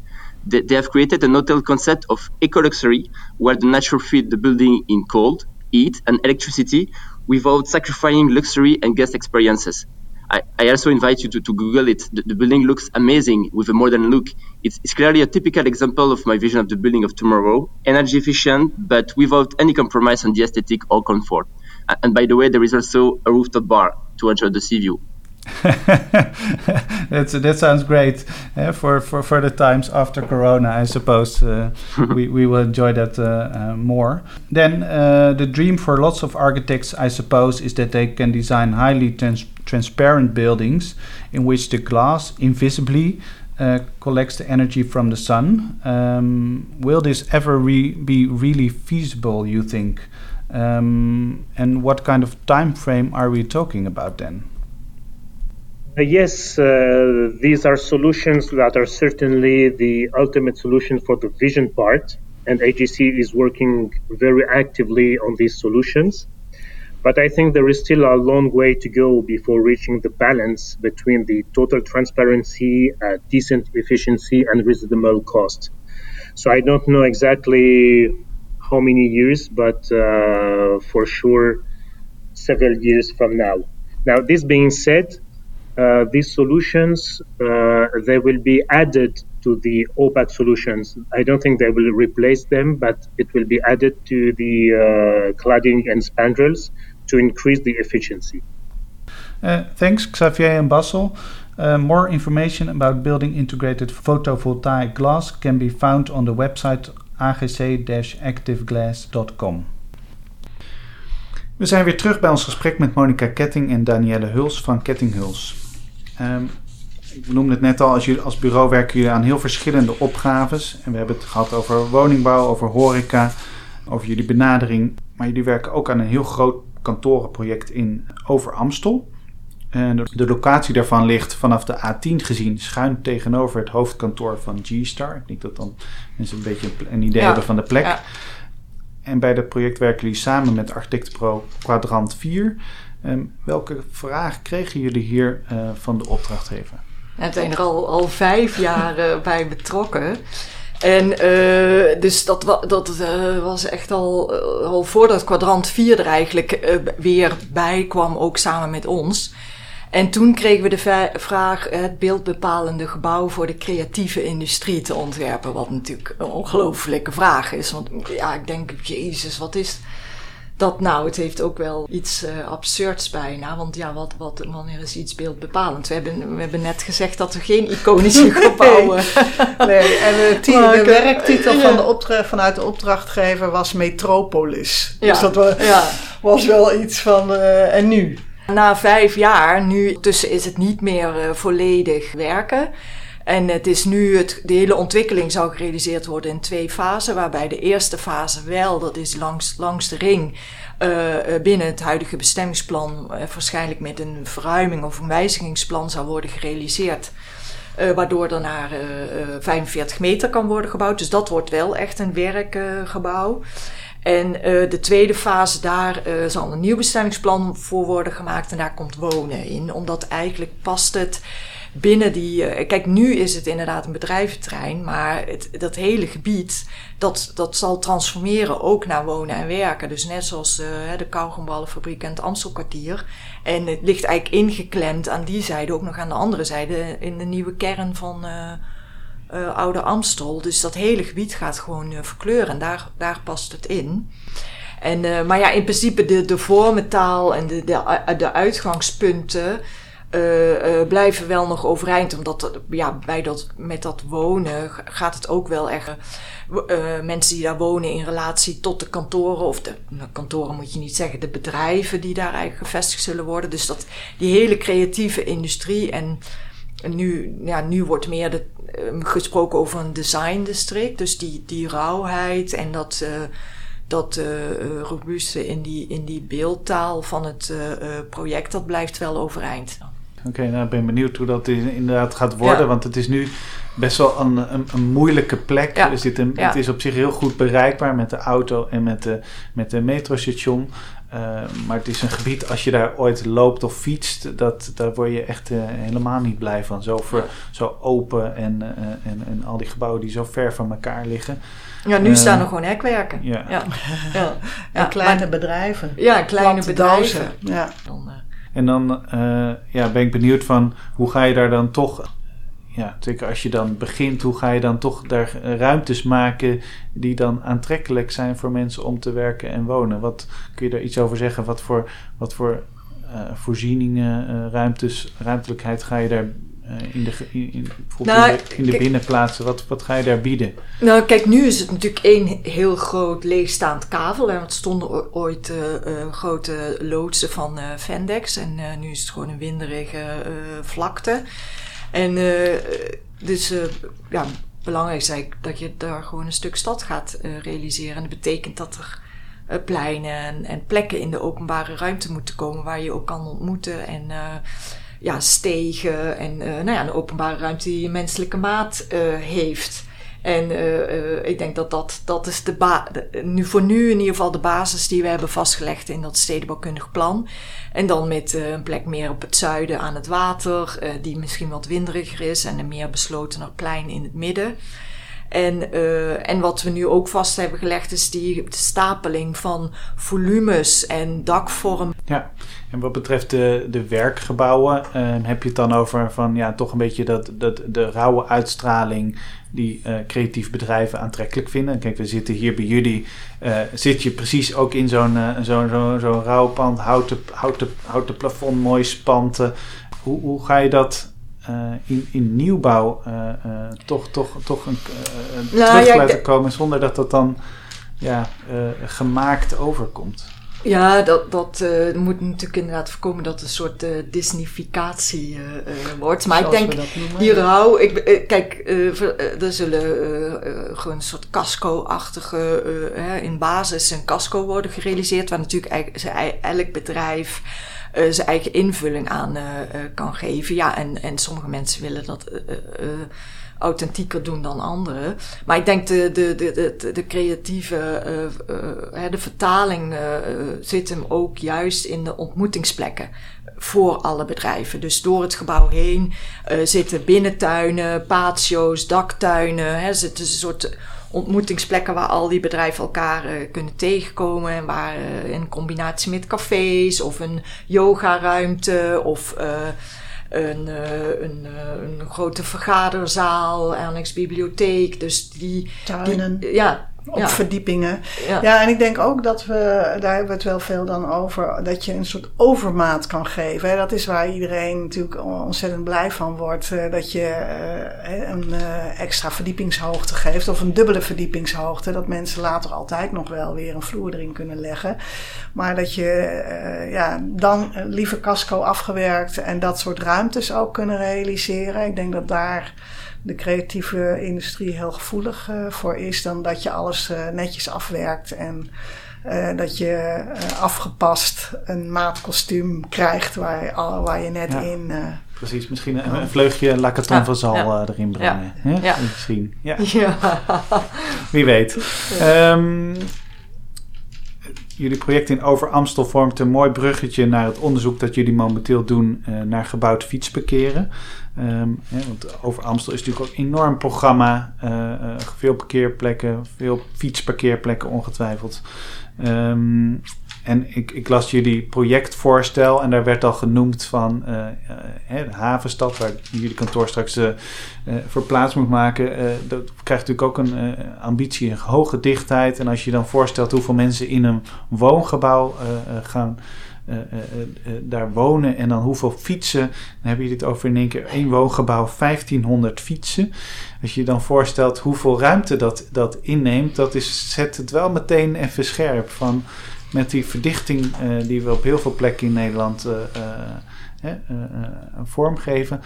They, they have created an hotel concept of eco luxury where the nature feed the building in cold, heat, and electricity without sacrificing luxury and guest experiences. I, I also invite you to, to Google it. The, the, building looks amazing with a modern look. It's, it's, clearly a typical example of my vision of the building of tomorrow. Energy efficient, but without any compromise on the aesthetic or comfort. And by the way, there is also a rooftop bar to enjoy the sea view. That sounds great uh, for, for, for the times after Corona. I suppose uh, we, we will enjoy that uh, uh more. Then uh, the dream for lots of architects, I suppose, is that they can design highly trans transparent buildings in which the glass invisibly uh, collects the energy from the sun. Um, will this ever re be really feasible? You think? Um, and what kind of time frame are we talking about then? Uh, yes, uh, these are solutions that are certainly the ultimate solution for the vision part, and AGC is working very actively on these solutions. But I think there is still a long way to go before reaching the balance between the total transparency, uh, decent efficiency, and reasonable cost. So I don't know exactly how many years, but uh, for sure several years from now. Now, this being said, uh, these solutions uh, they will be added to the OPAC solutions. I don't think they will replace them, but it will be added to the uh, cladding and spandrels to increase the efficiency. Uh, thanks, Xavier and Basel. Uh, more information about building integrated photovoltaic glass can be found on the website agc-activeglass.com. We zijn weer terug bij ons gesprek met Monica Ketting en Danielle Huls van Ketting Huls. Um, ik noemde het net al, als, jullie, als bureau werken jullie aan heel verschillende opgaves. En we hebben het gehad over woningbouw, over horeca, over jullie benadering. Maar jullie werken ook aan een heel groot kantorenproject in Over Amstel. En de locatie daarvan ligt vanaf de A10 gezien schuin tegenover het hoofdkantoor van G-Star. Ik denk dat dan mensen een beetje een idee hebben van de plek. Ja. En bij dat project werken jullie samen met Architectenpro Quadrant 4. Um, welke vragen kregen jullie hier uh, van de opdrachtgever? We zijn er al, al vijf jaar uh, bij betrokken. En uh, dus dat, dat uh, was echt al, al voordat kwadrant 4 er eigenlijk weer bij kwam, ook samen met ons. En toen kregen we de vraag het beeldbepalende gebouw voor de creatieve industrie te ontwerpen. Wat natuurlijk een ongelofelijke vraag is. Want ja, ik denk, jezus, wat is dat nou? Het heeft ook wel iets uh, absurds bijna. Want ja, wat, wat, wanneer is iets beeldbepalend? We hebben, we hebben net gezegd dat we geen iconische gebouwen... nee, nee, en de, de werktitel van de opdracht, vanuit de opdrachtgever was Metropolis. Ja, dus dat was, ja. was wel iets van... Uh, en nu? Na vijf jaar, nu tussen is het niet meer uh, volledig werken. En het is nu, het, de hele ontwikkeling zou gerealiseerd worden in twee fasen. Waarbij de eerste fase wel, dat is langs, langs de ring, uh, binnen het huidige bestemmingsplan, waarschijnlijk met een verruiming of een wijzigingsplan zou worden gerealiseerd. Waardoor er naar 45 meter kan worden gebouwd. Dus dat wordt wel echt een werkgebouw. En uh, de tweede fase, daar uh, zal een nieuw bestemmingsplan voor worden gemaakt en daar komt wonen in. Omdat eigenlijk past het binnen die. Uh, kijk, nu is het inderdaad een bedrijventerrein, maar het, dat hele gebied dat, dat zal transformeren ook naar wonen en werken. Dus net zoals de kauwgomballenfabriek en het Amstelkwartier. En het ligt eigenlijk ingeklemd aan die zijde, ook nog aan de andere zijde, in de nieuwe kern van. Uh, Oude Amstel. Dus dat hele gebied gaat gewoon uh, verkleuren en daar, daar past het in. En, uh, maar ja, in principe de, de vormentaal en de, de, de uitgangspunten blijven wel nog overeind. Omdat ja, bij dat, met dat wonen gaat het ook wel echt. mensen die daar wonen in relatie tot de kantoren, of de nou, kantoren moet je niet zeggen, de bedrijven die daar eigenlijk gevestigd zullen worden. Dus dat die hele creatieve industrie en en nu, ja, nu wordt meer de, uh, gesproken over een design district. Dus die, die rauwheid en dat, uh, dat uh, robuuste in die, in die beeldtaal van het project, dat blijft wel overeind. Oké, okay, nou ben ik benieuwd hoe dat inderdaad gaat worden. Ja. Want het is nu best wel een, een, een moeilijke plek. Ja. Er zit een, ja. Het is op zich heel goed bereikbaar met de auto en met de, met de metrostation. Uh, maar het is een gebied, als je daar ooit loopt of fietst, dat, daar word je echt uh, helemaal niet blij van. Zo, ver, zo open en, uh, en, en al die gebouwen die zo ver van elkaar liggen. Ja, nu staan er gewoon hekwerken. Ja. ja. ja. En kleine maar, bedrijven. Ja, kleine bedrijven. Ja. En dan ja, ben ik benieuwd van hoe ga je daar dan toch ja, zeker als je dan begint, hoe ga je dan toch daar ruimtes maken die dan aantrekkelijk zijn voor mensen om te werken en wonen? Wat kun je daar iets over zeggen? Wat voor, wat voor uh, voorzieningen, uh, ruimtes, ruimtelijkheid ga je daar uh, in de, in, nou, in de, in de kijk, binnenplaatsen? Wat, wat ga je daar bieden? Nou, kijk, nu is het natuurlijk één heel groot leegstaand kavel. Want er stonden ooit grote loodsen van Vendex en nu is het gewoon een winderige vlakte. En uh, dus uh, ja, belangrijk is eigenlijk dat je daar gewoon een stuk stad gaat uh, realiseren. En dat betekent dat er pleinen en, en, plekken in de openbare ruimte moeten komen waar je ook kan ontmoeten. En ja, stegen en nou ja, een openbare ruimte die een menselijke maat heeft. En ik denk dat dat, dat is de nu, voor nu in ieder geval de basis die we hebben vastgelegd in dat stedenbouwkundig plan. En dan met een plek meer op het zuiden aan het water, die misschien wat winderiger is en een meer beslotener plein in het midden. En, uh, en wat we nu ook vast hebben gelegd is die stapeling van volumes en dakvorm. Ja, en wat betreft de, de werkgebouwen, uh, heb je het dan over van ja, toch een beetje dat, dat de rauwe uitstraling die uh, creatieve bedrijven aantrekkelijk vinden. Kijk, we zitten hier bij jullie, zit je precies ook in zo'n zo'n rauw pand, houten, houten, houten plafond, mooi spanten. Hoe, hoe ga je dat in, in nieuwbouw uh, uh, toch, toch, toch een, nou, terug ja, laten komen zonder dat dat dan ja, gemaakt overkomt. Ja, dat, dat moet natuurlijk inderdaad voorkomen dat een soort Disneyficatie wordt. Maar Zoals ik denk, die rouw, ik, kijk, er zullen gewoon een soort casco-achtige, in basis een casco worden gerealiseerd, waar natuurlijk elk bedrijf uh, zijn eigen invulling aan uh, kan geven. Ja, en, en sommige mensen willen dat authentieker doen dan anderen. Maar ik denk de, de, de, de, creatieve, de vertaling zit hem ook juist in de ontmoetingsplekken voor alle bedrijven. Dus door het gebouw heen zitten binnentuinen, patio's, daktuinen. Hè, zitten een soort ontmoetingsplekken waar al die bedrijven elkaar uh, kunnen tegenkomen. En waar uh, in combinatie met cafés of een yogaruimte of uh, een, een, een, grote vergaderzaal, annex bibliotheek. Dus die. Tuinen. Die, ja, op ja. verdiepingen. Ja. ja. en ik denk ook dat we, daar hebben we het wel veel dan over, dat je een soort overmaat kan geven. Dat is waar iedereen natuurlijk ontzettend blij van wordt. Eh, dat je eh, een eh, extra verdiepingshoogte geeft of een dubbele verdiepingshoogte. Dat mensen later altijd nog wel weer een vloer erin kunnen leggen. Maar dat je ja, dan liever casco afgewerkt en dat soort ruimtes ook kunnen realiseren. Ik denk dat daar de creatieve industrie heel gevoelig voor is. Dan dat je alles uh, netjes afwerkt en uh, dat je afgepast een maatkostuum krijgt waar, waar je net ja. in. Precies, misschien een, een vleugje lacaton van zal ja. erin brengen. Ja. ja. Misschien. Ja. Wie weet. Um, jullie project in Over Amstel vormt een mooi bruggetje naar het onderzoek dat jullie momenteel doen uh, naar gebouwd fietsparkeren. Um, want over Amstel is natuurlijk ook een enorm programma. Uh, uh, veel parkeerplekken, veel fietsparkeerplekken ongetwijfeld. Um, en ik, ik, las jullie projectvoorstel en daar werd al genoemd van uh, de havenstad, waar jullie kantoor straks voor plaats moet maken. dat krijgt natuurlijk ook een ambitie, een hoge dichtheid. En als je dan voorstelt hoeveel mensen in een woongebouw gaan uh, uh, daar wonen en dan hoeveel fietsen. Dan heb je dit over in één keer één woongebouw, 1500 fietsen. Als je je dan voorstelt hoeveel ruimte dat, dat inneemt, dat is, zet het wel meteen even scherp. Van, met die verdichting die we op heel veel plekken in Nederland vormgeven,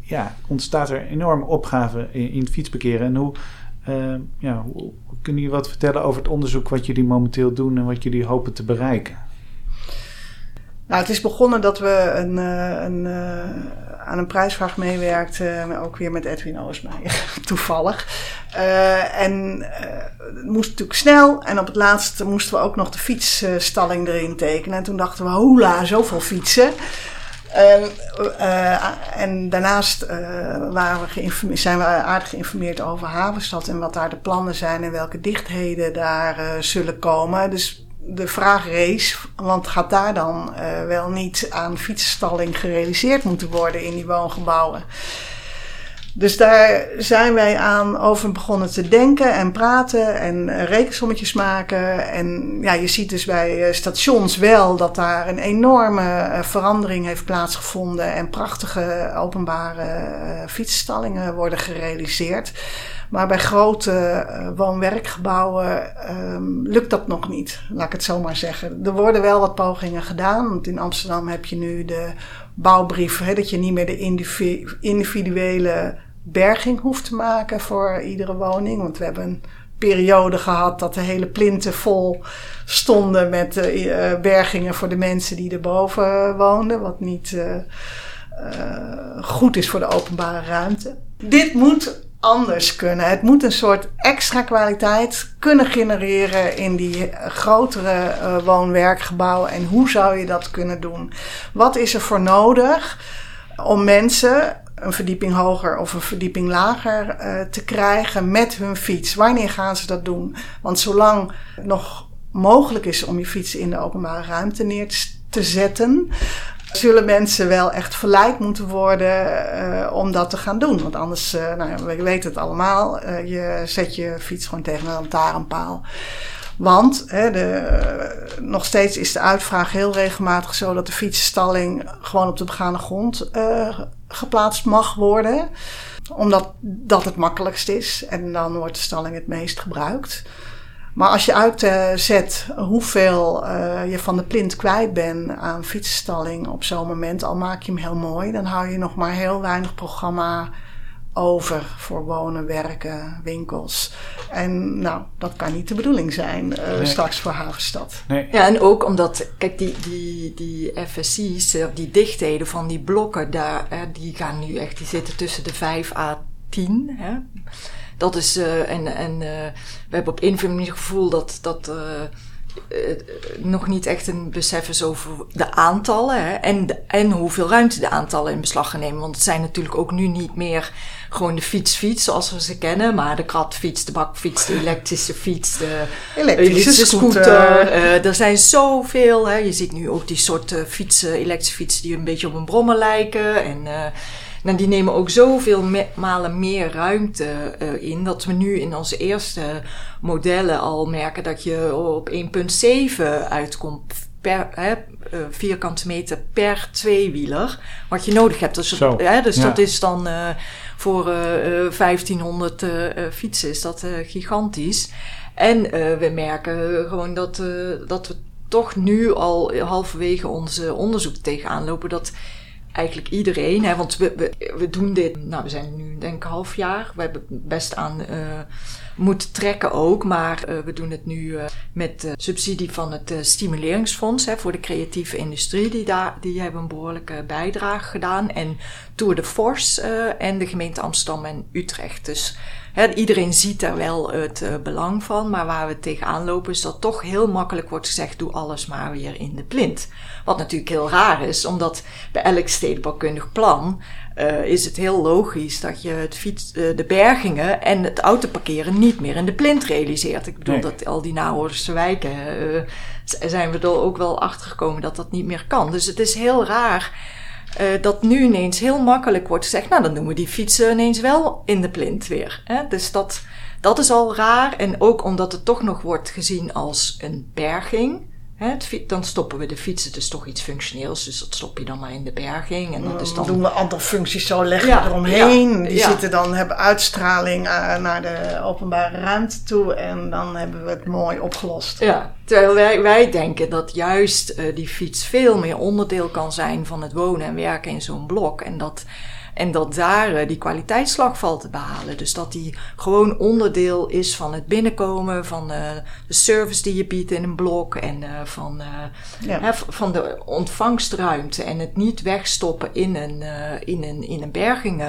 ja, ontstaat er enorme opgave in, in het fietsbekeer. En hoe, ja, hoe, kunnen jullie wat vertellen over het onderzoek wat jullie momenteel doen en wat jullie hopen te bereiken? Nou, het is begonnen dat we een, uh, een, uh, aan een prijsvraag meewerkten, ook weer met Edwin Oosmeijer, toevallig. Uh, en het moest natuurlijk snel en op het laatst moesten we ook nog de fietsstalling erin tekenen. En toen dachten we, hola, zoveel fietsen. En, en daarnaast waren we zijn we aardig geïnformeerd over Havenstad en wat daar de plannen zijn en welke dichtheden daar zullen komen. Dus de vraag rees, want gaat daar dan uh, wel niet aan fietsstalling gerealiseerd moeten worden in die woongebouwen? Dus daar zijn wij aan over begonnen te denken en praten en rekensommetjes maken. En ja, je ziet dus bij stations wel dat daar een enorme verandering heeft plaatsgevonden en prachtige openbare fietsstallingen worden gerealiseerd. Maar bij grote woon-werkgebouwen um, lukt dat nog niet, laat ik het zo maar zeggen. Er worden wel wat pogingen gedaan. Want in Amsterdam heb je nu de bouwbrief, hè, dat je niet meer de individuele berging hoeft te maken voor iedere woning. Want we hebben een periode gehad dat de hele plinten vol stonden met uh, bergingen voor de mensen die erboven woonden. Wat niet. Uh, goed is voor de openbare ruimte. Dit moet anders kunnen. Het moet een soort extra kwaliteit kunnen genereren in die grotere woon-werkgebouwen. En hoe zou je dat kunnen doen? Wat is er voor nodig om mensen een verdieping hoger of een verdieping lager uh, te krijgen met hun fiets? Wanneer gaan ze dat doen? Want zolang het nog mogelijk is om je fiets in de openbare ruimte neer te zetten, zullen mensen wel echt verleid moeten worden uh, om dat te gaan doen. Want anders, uh, nou we weten het allemaal, je zet je fiets gewoon tegen een lantaarnpaal. Want hè, de, nog steeds is de uitvraag heel regelmatig zo dat de fietsstalling gewoon op de begane grond geplaatst mag worden. Omdat dat het makkelijkst is en dan wordt de stalling het meest gebruikt. Maar als je uitzet hoeveel uh, je van de plint kwijt bent aan fietsstalling op zo'n moment, al maak je hem heel mooi, dan hou je nog maar heel weinig programma over voor wonen, werken, winkels. En nou, dat kan niet de bedoeling zijn uh, nee. straks voor Havenstad. Nee. Ja, en ook omdat, kijk, die, die, die FSC's, die dichtheden van die blokken, daar, die gaan nu echt, die zitten tussen de 5 à 10. Hè? dat is, uh, en, en uh, we hebben op een manier het gevoel dat, dat uh, nog niet echt een besef is over de aantallen hè, en, en hoeveel ruimte de aantallen in beslag gaan nemen. Want het zijn natuurlijk ook nu niet meer gewoon de fietsfiets zoals we ze kennen, maar de kratfiets, de bakfiets, de elektrische fiets, de elektrische, scooter. scooter. er zijn zoveel. Hè. Je ziet nu ook die soort fietsen, elektrische fietsen die een beetje op een brommer lijken. En nou, die nemen ook zoveel me malen meer ruimte uh, in dat we nu in onze eerste modellen al merken dat je op 1,7 uitkomt per hè, uh, vierkante meter per tweewieler. Wat je nodig hebt. Dus, hè, dus ja. dat is dan uh, voor 1500 fietsen is dat gigantisch. En we merken gewoon dat, dat we toch nu al halverwege onze onderzoek tegenaan lopen dat eigenlijk iedereen. Hè, want we, we, we doen dit, nou we zijn nu denk ik half jaar. We hebben best aan moeten trekken ook. Maar uh, we doen het nu uh, met subsidie van het Stimuleringsfonds hè, voor de creatieve industrie. Die, daar, die hebben een behoorlijke bijdrage gedaan. En Tour de Force en de gemeente Amsterdam en Utrecht. Dus He, iedereen ziet daar wel het belang van, maar waar we tegenaan lopen is dat toch heel makkelijk wordt gezegd: doe alles maar weer in de plint. Wat natuurlijk heel raar is, omdat bij elk stedenbouwkundig plan uh, is het heel logisch dat je het fiets, uh, de bergingen en het autoparkeren niet meer in de plint realiseert. Ik bedoel nee. dat al die Nahoorderse wijken zijn we er ook wel achter gekomen dat dat niet meer kan. Dus het is heel raar dat nu ineens heel makkelijk wordt gezegd, nou dan doen we die fietsen ineens wel in de plint weer. Hè? Dus dat, dat is al raar. En ook omdat het toch nog wordt gezien als een berging. Hè? dan stoppen we de fietsen, dus toch iets functioneels. Dus dat stop je dan maar in de berging. En dat is dan... doen we andere functies zo, leggen ja, eromheen. Ja, die ja. zitten dan, hebben uitstraling uh, naar de openbare ruimte toe. En dan hebben we het mooi opgelost. Ja, Terwijl wij, wij denken dat juist uh, die fiets veel meer onderdeel kan zijn van het wonen en werken in zo'n blok. En dat, en dat daar uh, die kwaliteitsslag valt te behalen. Dus dat die gewoon onderdeel is van het binnenkomen, van de service die je biedt in een blok en van, ja. hè, van de ontvangstruimte. En het niet wegstoppen in een, in een, in een berging.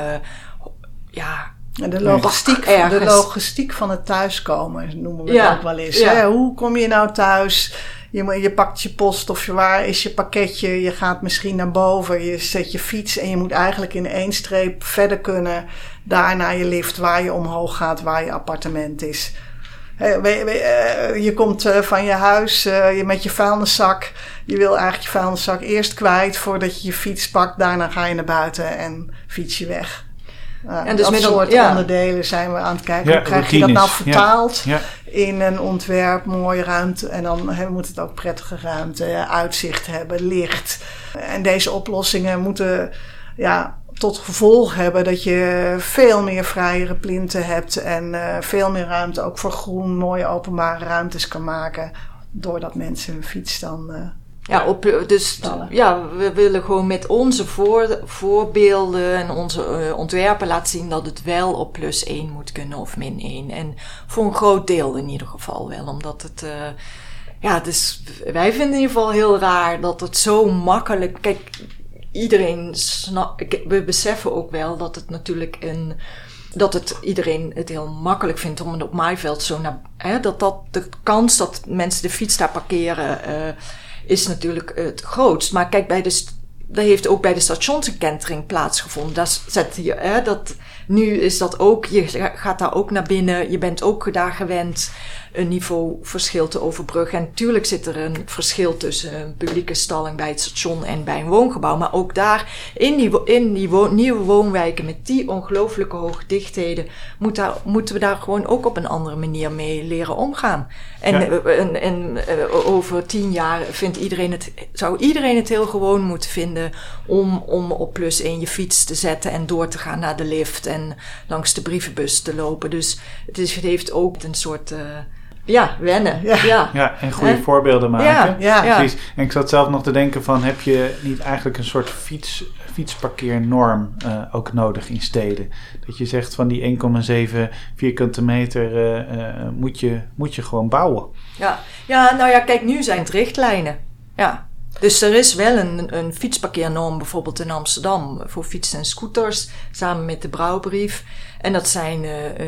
ja, en de logistiek, de logistiek van het thuiskomen noemen we ja. het ook wel eens. Ja. Hè? Hoe kom je nou thuis? Je, je pakt je post of je, waar is je pakketje? Je gaat misschien naar boven, je zet je fiets en je moet eigenlijk in één streep verder kunnen. Daar naar je lift, waar je omhoog gaat, waar je appartement is. Je komt eh, van je huis eh, met je vuilniszak. Je wil eigenlijk je vuilniszak eerst kwijt voordat je je fiets pakt. Daarna ga je naar buiten en fiets je weg. Uh, en dus dat middel, soort ja. onderdelen zijn we aan het kijken. Ja, Hoe krijg je dat nou vertaald ja, in een ontwerp, mooie ruimte. En dan he, moet het ook prettige ruimte, uitzicht hebben, licht. En deze oplossingen moeten ja, tot gevolg hebben dat je veel meer vrijere plinten hebt. En uh, veel meer ruimte ook voor groen, mooie openbare ruimtes kan maken. Doordat mensen hun fiets dan... Uh, ja, op, dus ja, we willen gewoon met onze voor, voorbeelden en onze uh, ontwerpen laten zien dat het wel op plus 1 moet kunnen of min 1. En voor een groot deel in ieder geval wel, omdat het. Uh, ja, dus wij vinden in ieder geval heel raar dat het zo makkelijk. Kijk, iedereen snap, we beseffen ook wel dat het natuurlijk een, dat het iedereen het heel makkelijk vindt om op maaiveld zo naar, hè, dat dat de kans dat mensen de fiets daar parkeren, uh, is natuurlijk het grootst. Maar kijk, bij de, dat heeft ook bij de stations een kentering plaatsgevonden. Dat zet je, hè, dat, nu is dat ook, je gaat daar ook naar binnen, je bent ook daar gewend een niveauverschil te overbruggen. En natuurlijk zit er een verschil tussen een publieke stalling bij het station en bij een woongebouw. Maar ook daar, in die, in die nieuwe woonwijken met die ongelooflijke hoge dichtheden, moet daar, moeten we daar gewoon ook op een andere manier mee leren omgaan. En, eh, en, en uh, over tien jaar vindt iedereen het, zou iedereen het heel gewoon moeten vinden om, om op plus één je fiets te zetten en door te gaan naar de lift en langs de brievenbus te lopen. Dus het, is, het heeft ook een soort. Uh, ja, wennen. Ja, ja. ja en goede voorbeelden maken. Ja, ja. Precies. En ik zat zelf nog te denken van, heb je niet eigenlijk een soort fiets, fietsparkeernorm uh, ook nodig in steden? Dat je zegt van die 1,7 vierkante meter uh, uh, moet, je, moet je gewoon bouwen. Ja. ja, nou ja, kijk, nu zijn het richtlijnen. Ja, dus er is wel een, een fietsparkeernorm bijvoorbeeld in Amsterdam voor fietsen en scooters, samen met de brouwbrief. En dat zijn uh, uh,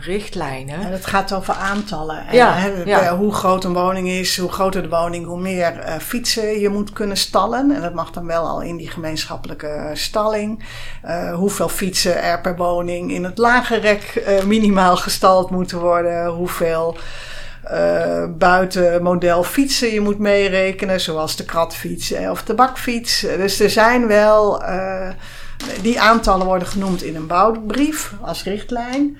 richtlijnen. En het gaat over aantallen. En, ja, hè, ja. Hoe groot een woning is, hoe groter de woning, hoe meer fietsen je moet kunnen stallen. En dat mag dan wel al in die gemeenschappelijke stalling. hoeveel fietsen er per woning in het lage rek minimaal gestald moeten worden. Hoeveel uh, buiten model fietsen je moet meerekenen, zoals de kratfiets of de bakfiets. Dus er zijn wel, uh, die aantallen worden genoemd in een bouwbrief als richtlijn.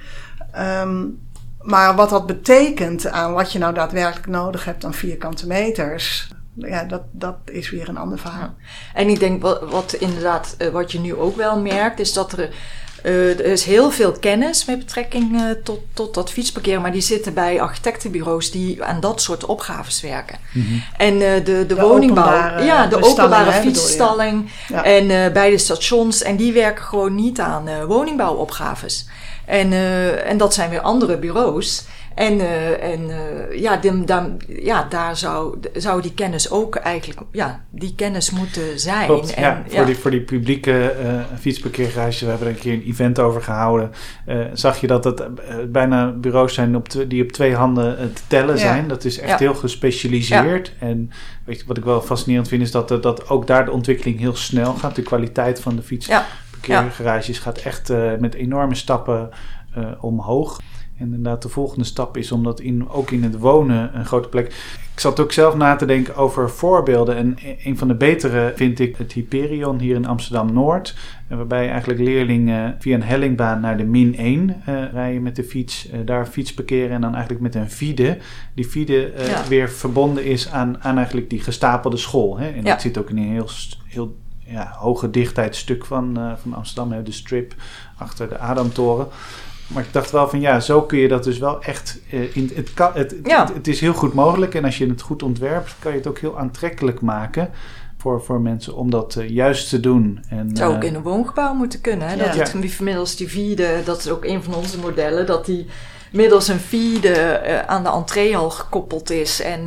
Um, maar wat dat betekent aan wat je nou daadwerkelijk nodig hebt aan vierkante meters, ja, dat, dat is weer een ander verhaal. En ik denk wat, inderdaad, uh, wat je nu ook wel merkt, is dat er uh, er is heel veel kennis met betrekking uh, tot, tot dat fietsparkeren, maar die zitten bij architectenbureaus die aan dat soort opgaves werken. Mm -hmm. En uh, de, de, de, woningbouw, ja, de openbare fietsstalling ja. en bij de stations, en die werken gewoon niet aan woningbouwopgaves. En, en dat zijn weer andere bureaus. En, uh, en uh, ja, de, ja, daar zou, zou die kennis ook eigenlijk, ja, die kennis moeten zijn. Klopt, en, ja, voor, Die, voor die publieke uh, we hebben er een keer een event over gehouden, zag je dat het bijna bureaus zijn op die op twee handen te tellen zijn. Dat is echt heel gespecialiseerd. En weet je, wat ik wel fascinerend vind, is dat, dat ook daar de ontwikkeling heel snel gaat. De kwaliteit van de fietsparkeergarages gaat echt met enorme stappen omhoog. En inderdaad, de volgende stap is om dat in, ook in het wonen een grote plek. Ik zat ook zelf na te denken over voorbeelden. En een van de betere vind ik het Hyperion hier in Amsterdam Noord. Waarbij eigenlijk leerlingen via een hellingbaan naar de min 1 uh, eh, rijden met de fiets. Uh, daar fiets parkeren en dan eigenlijk met een fide. Die fide uh, ja. weer verbonden is aan, aan eigenlijk die gestapelde school. Hè? En ja. dat zit ook in een heel, heel ja, hoge dichtheidsstuk van, van Amsterdam. Hè? De strip achter de Adamtoren. Maar ik dacht wel van ja, zo kun je dat dus wel echt. Uh, in, het, kan, het, ja. het, het, is heel goed mogelijk. En als je het goed ontwerpt, kan je het ook heel aantrekkelijk maken. Voor, voor mensen om dat uh, juist te doen. En, het zou ook in een woongebouw moeten kunnen. Hè? Dat ja. het middels die vierde, dat is ook een van onze modellen, dat die middels een vierde uh, aan de entree al gekoppeld is. En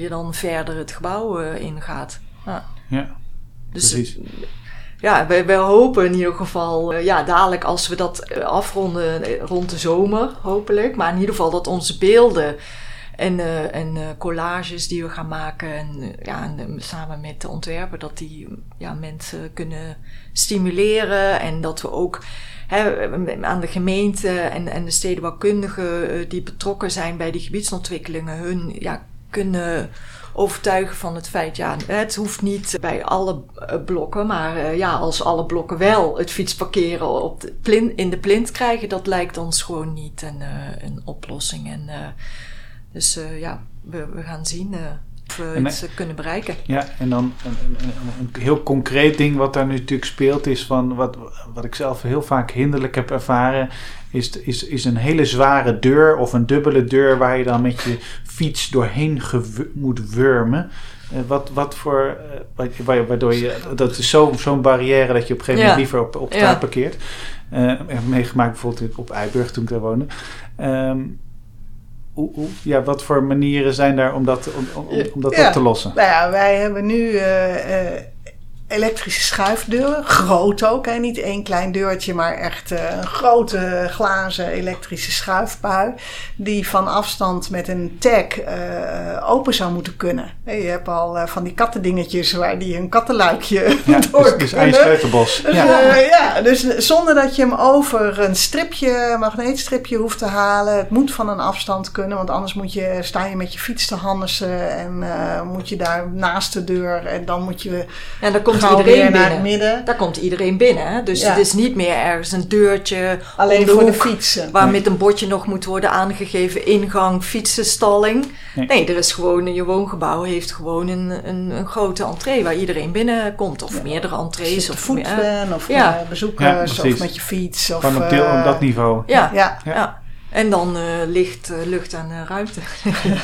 je dan verder het gebouw ingaat. Ja, ja dus, precies ja, wij, wij hopen in ieder geval, uh, ja, dadelijk als we dat uh, afronden uh, rond de zomer, hopelijk. Maar in ieder geval dat onze beelden en, en collages die we gaan maken, en, ja, en, samen met de ontwerper, dat die ja, mensen kunnen stimuleren. En dat we ook hè, aan de gemeente en, en de stedenbouwkundigen die betrokken zijn bij die gebiedsontwikkelingen, hun ja, kunnen overtuigen van het feit, ja, het hoeft niet bij alle eh, blokken, maar uh, ja, als alle blokken wel het fietsparkeren op de plint, in de plint krijgen, dat lijkt ons gewoon niet een, uh, een oplossing. En, dus ja, we, we gaan zien of we iets kunnen bereiken. Ja, en dan een, een, een, heel concreet ding wat daar nu natuurlijk speelt, is van wat, wat ik zelf heel vaak hinderlijk heb ervaren, is, is, is een hele zware deur of een dubbele deur waar je dan met je fiets doorheen moet wurmen. Uh, wat, wat voor, uh, waardoor je, dat is zo'n barrière dat je op een gegeven moment liever op, op straat ja. parkeert. Uh, ik heb meegemaakt bijvoorbeeld op Eiburg toen ik daar woonde. Um, hoe, hoe, ja, wat voor manieren zijn daar om dat, om, om, om dat ja. op te lossen? Nou ja, wij hebben nu elektrische schuifdeuren. Groot ook, hè? niet één klein deurtje, maar echt uh, een grote glazen elektrische schuifpui. Die van afstand met een tag uh, open zou moeten kunnen. Je hebt al uh, van die kattendingetjes waar die een kattenluikje ja, door dus, dus. Dus, ja. ja, dus zonder dat je hem over een stripje, magneetstripje hoeft te halen. Het moet van een afstand kunnen, want anders moet je, sta je met je fiets te hannissen en moet je daar naast de deur en dan moet je... Ja, dan komt iedereen naar het midden. Daar komt iedereen binnen. Hè? Dus het is niet meer ergens een deurtje. Alleen de voor de fietsen. Waar met een bordje nog moet worden aangegeven: ingang, fietsenstalling. Nee, nee er is gewoon, je woongebouw heeft gewoon een, een, een grote entree waar iedereen binnenkomt. Of meerdere entrees. Of voetben, of ja. bezoekers, of met je fiets. Of, Gewoon op, deel, op dat niveau. ja. ja. En dan uh, licht, uh, lucht en uh, ruimte.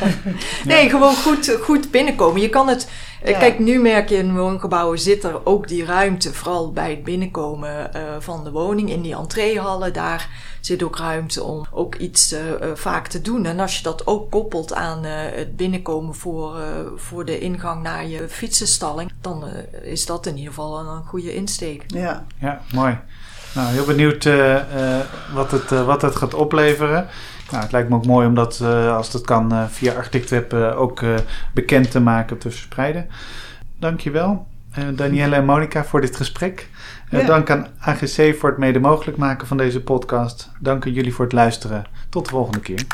nee, ja. gewoon goed, goed binnenkomen. Je kan het. Ja. Kijk, nu merk je in woongebouwen zit er ook die ruimte, vooral bij het binnenkomen van de woning, in die entreehallen. Daar zit ook ruimte om ook iets vaak te doen. En als je dat ook koppelt aan het binnenkomen voor, voor de ingang naar je fietsenstalling, dan is dat in ieder geval een, een goede insteek. Ja, ja mooi. Nou, heel benieuwd uh, uh, wat, het, uh, wat het gaat opleveren. Nou, het lijkt me ook mooi om dat, als dat kan, via ArchitectWeb ook bekend te maken, te verspreiden. Dankjewel, Danielle en Monica, voor dit gesprek. Ja. Dank aan AGC voor het mede mogelijk maken van deze podcast. Dank aan jullie voor het luisteren. Tot de volgende keer.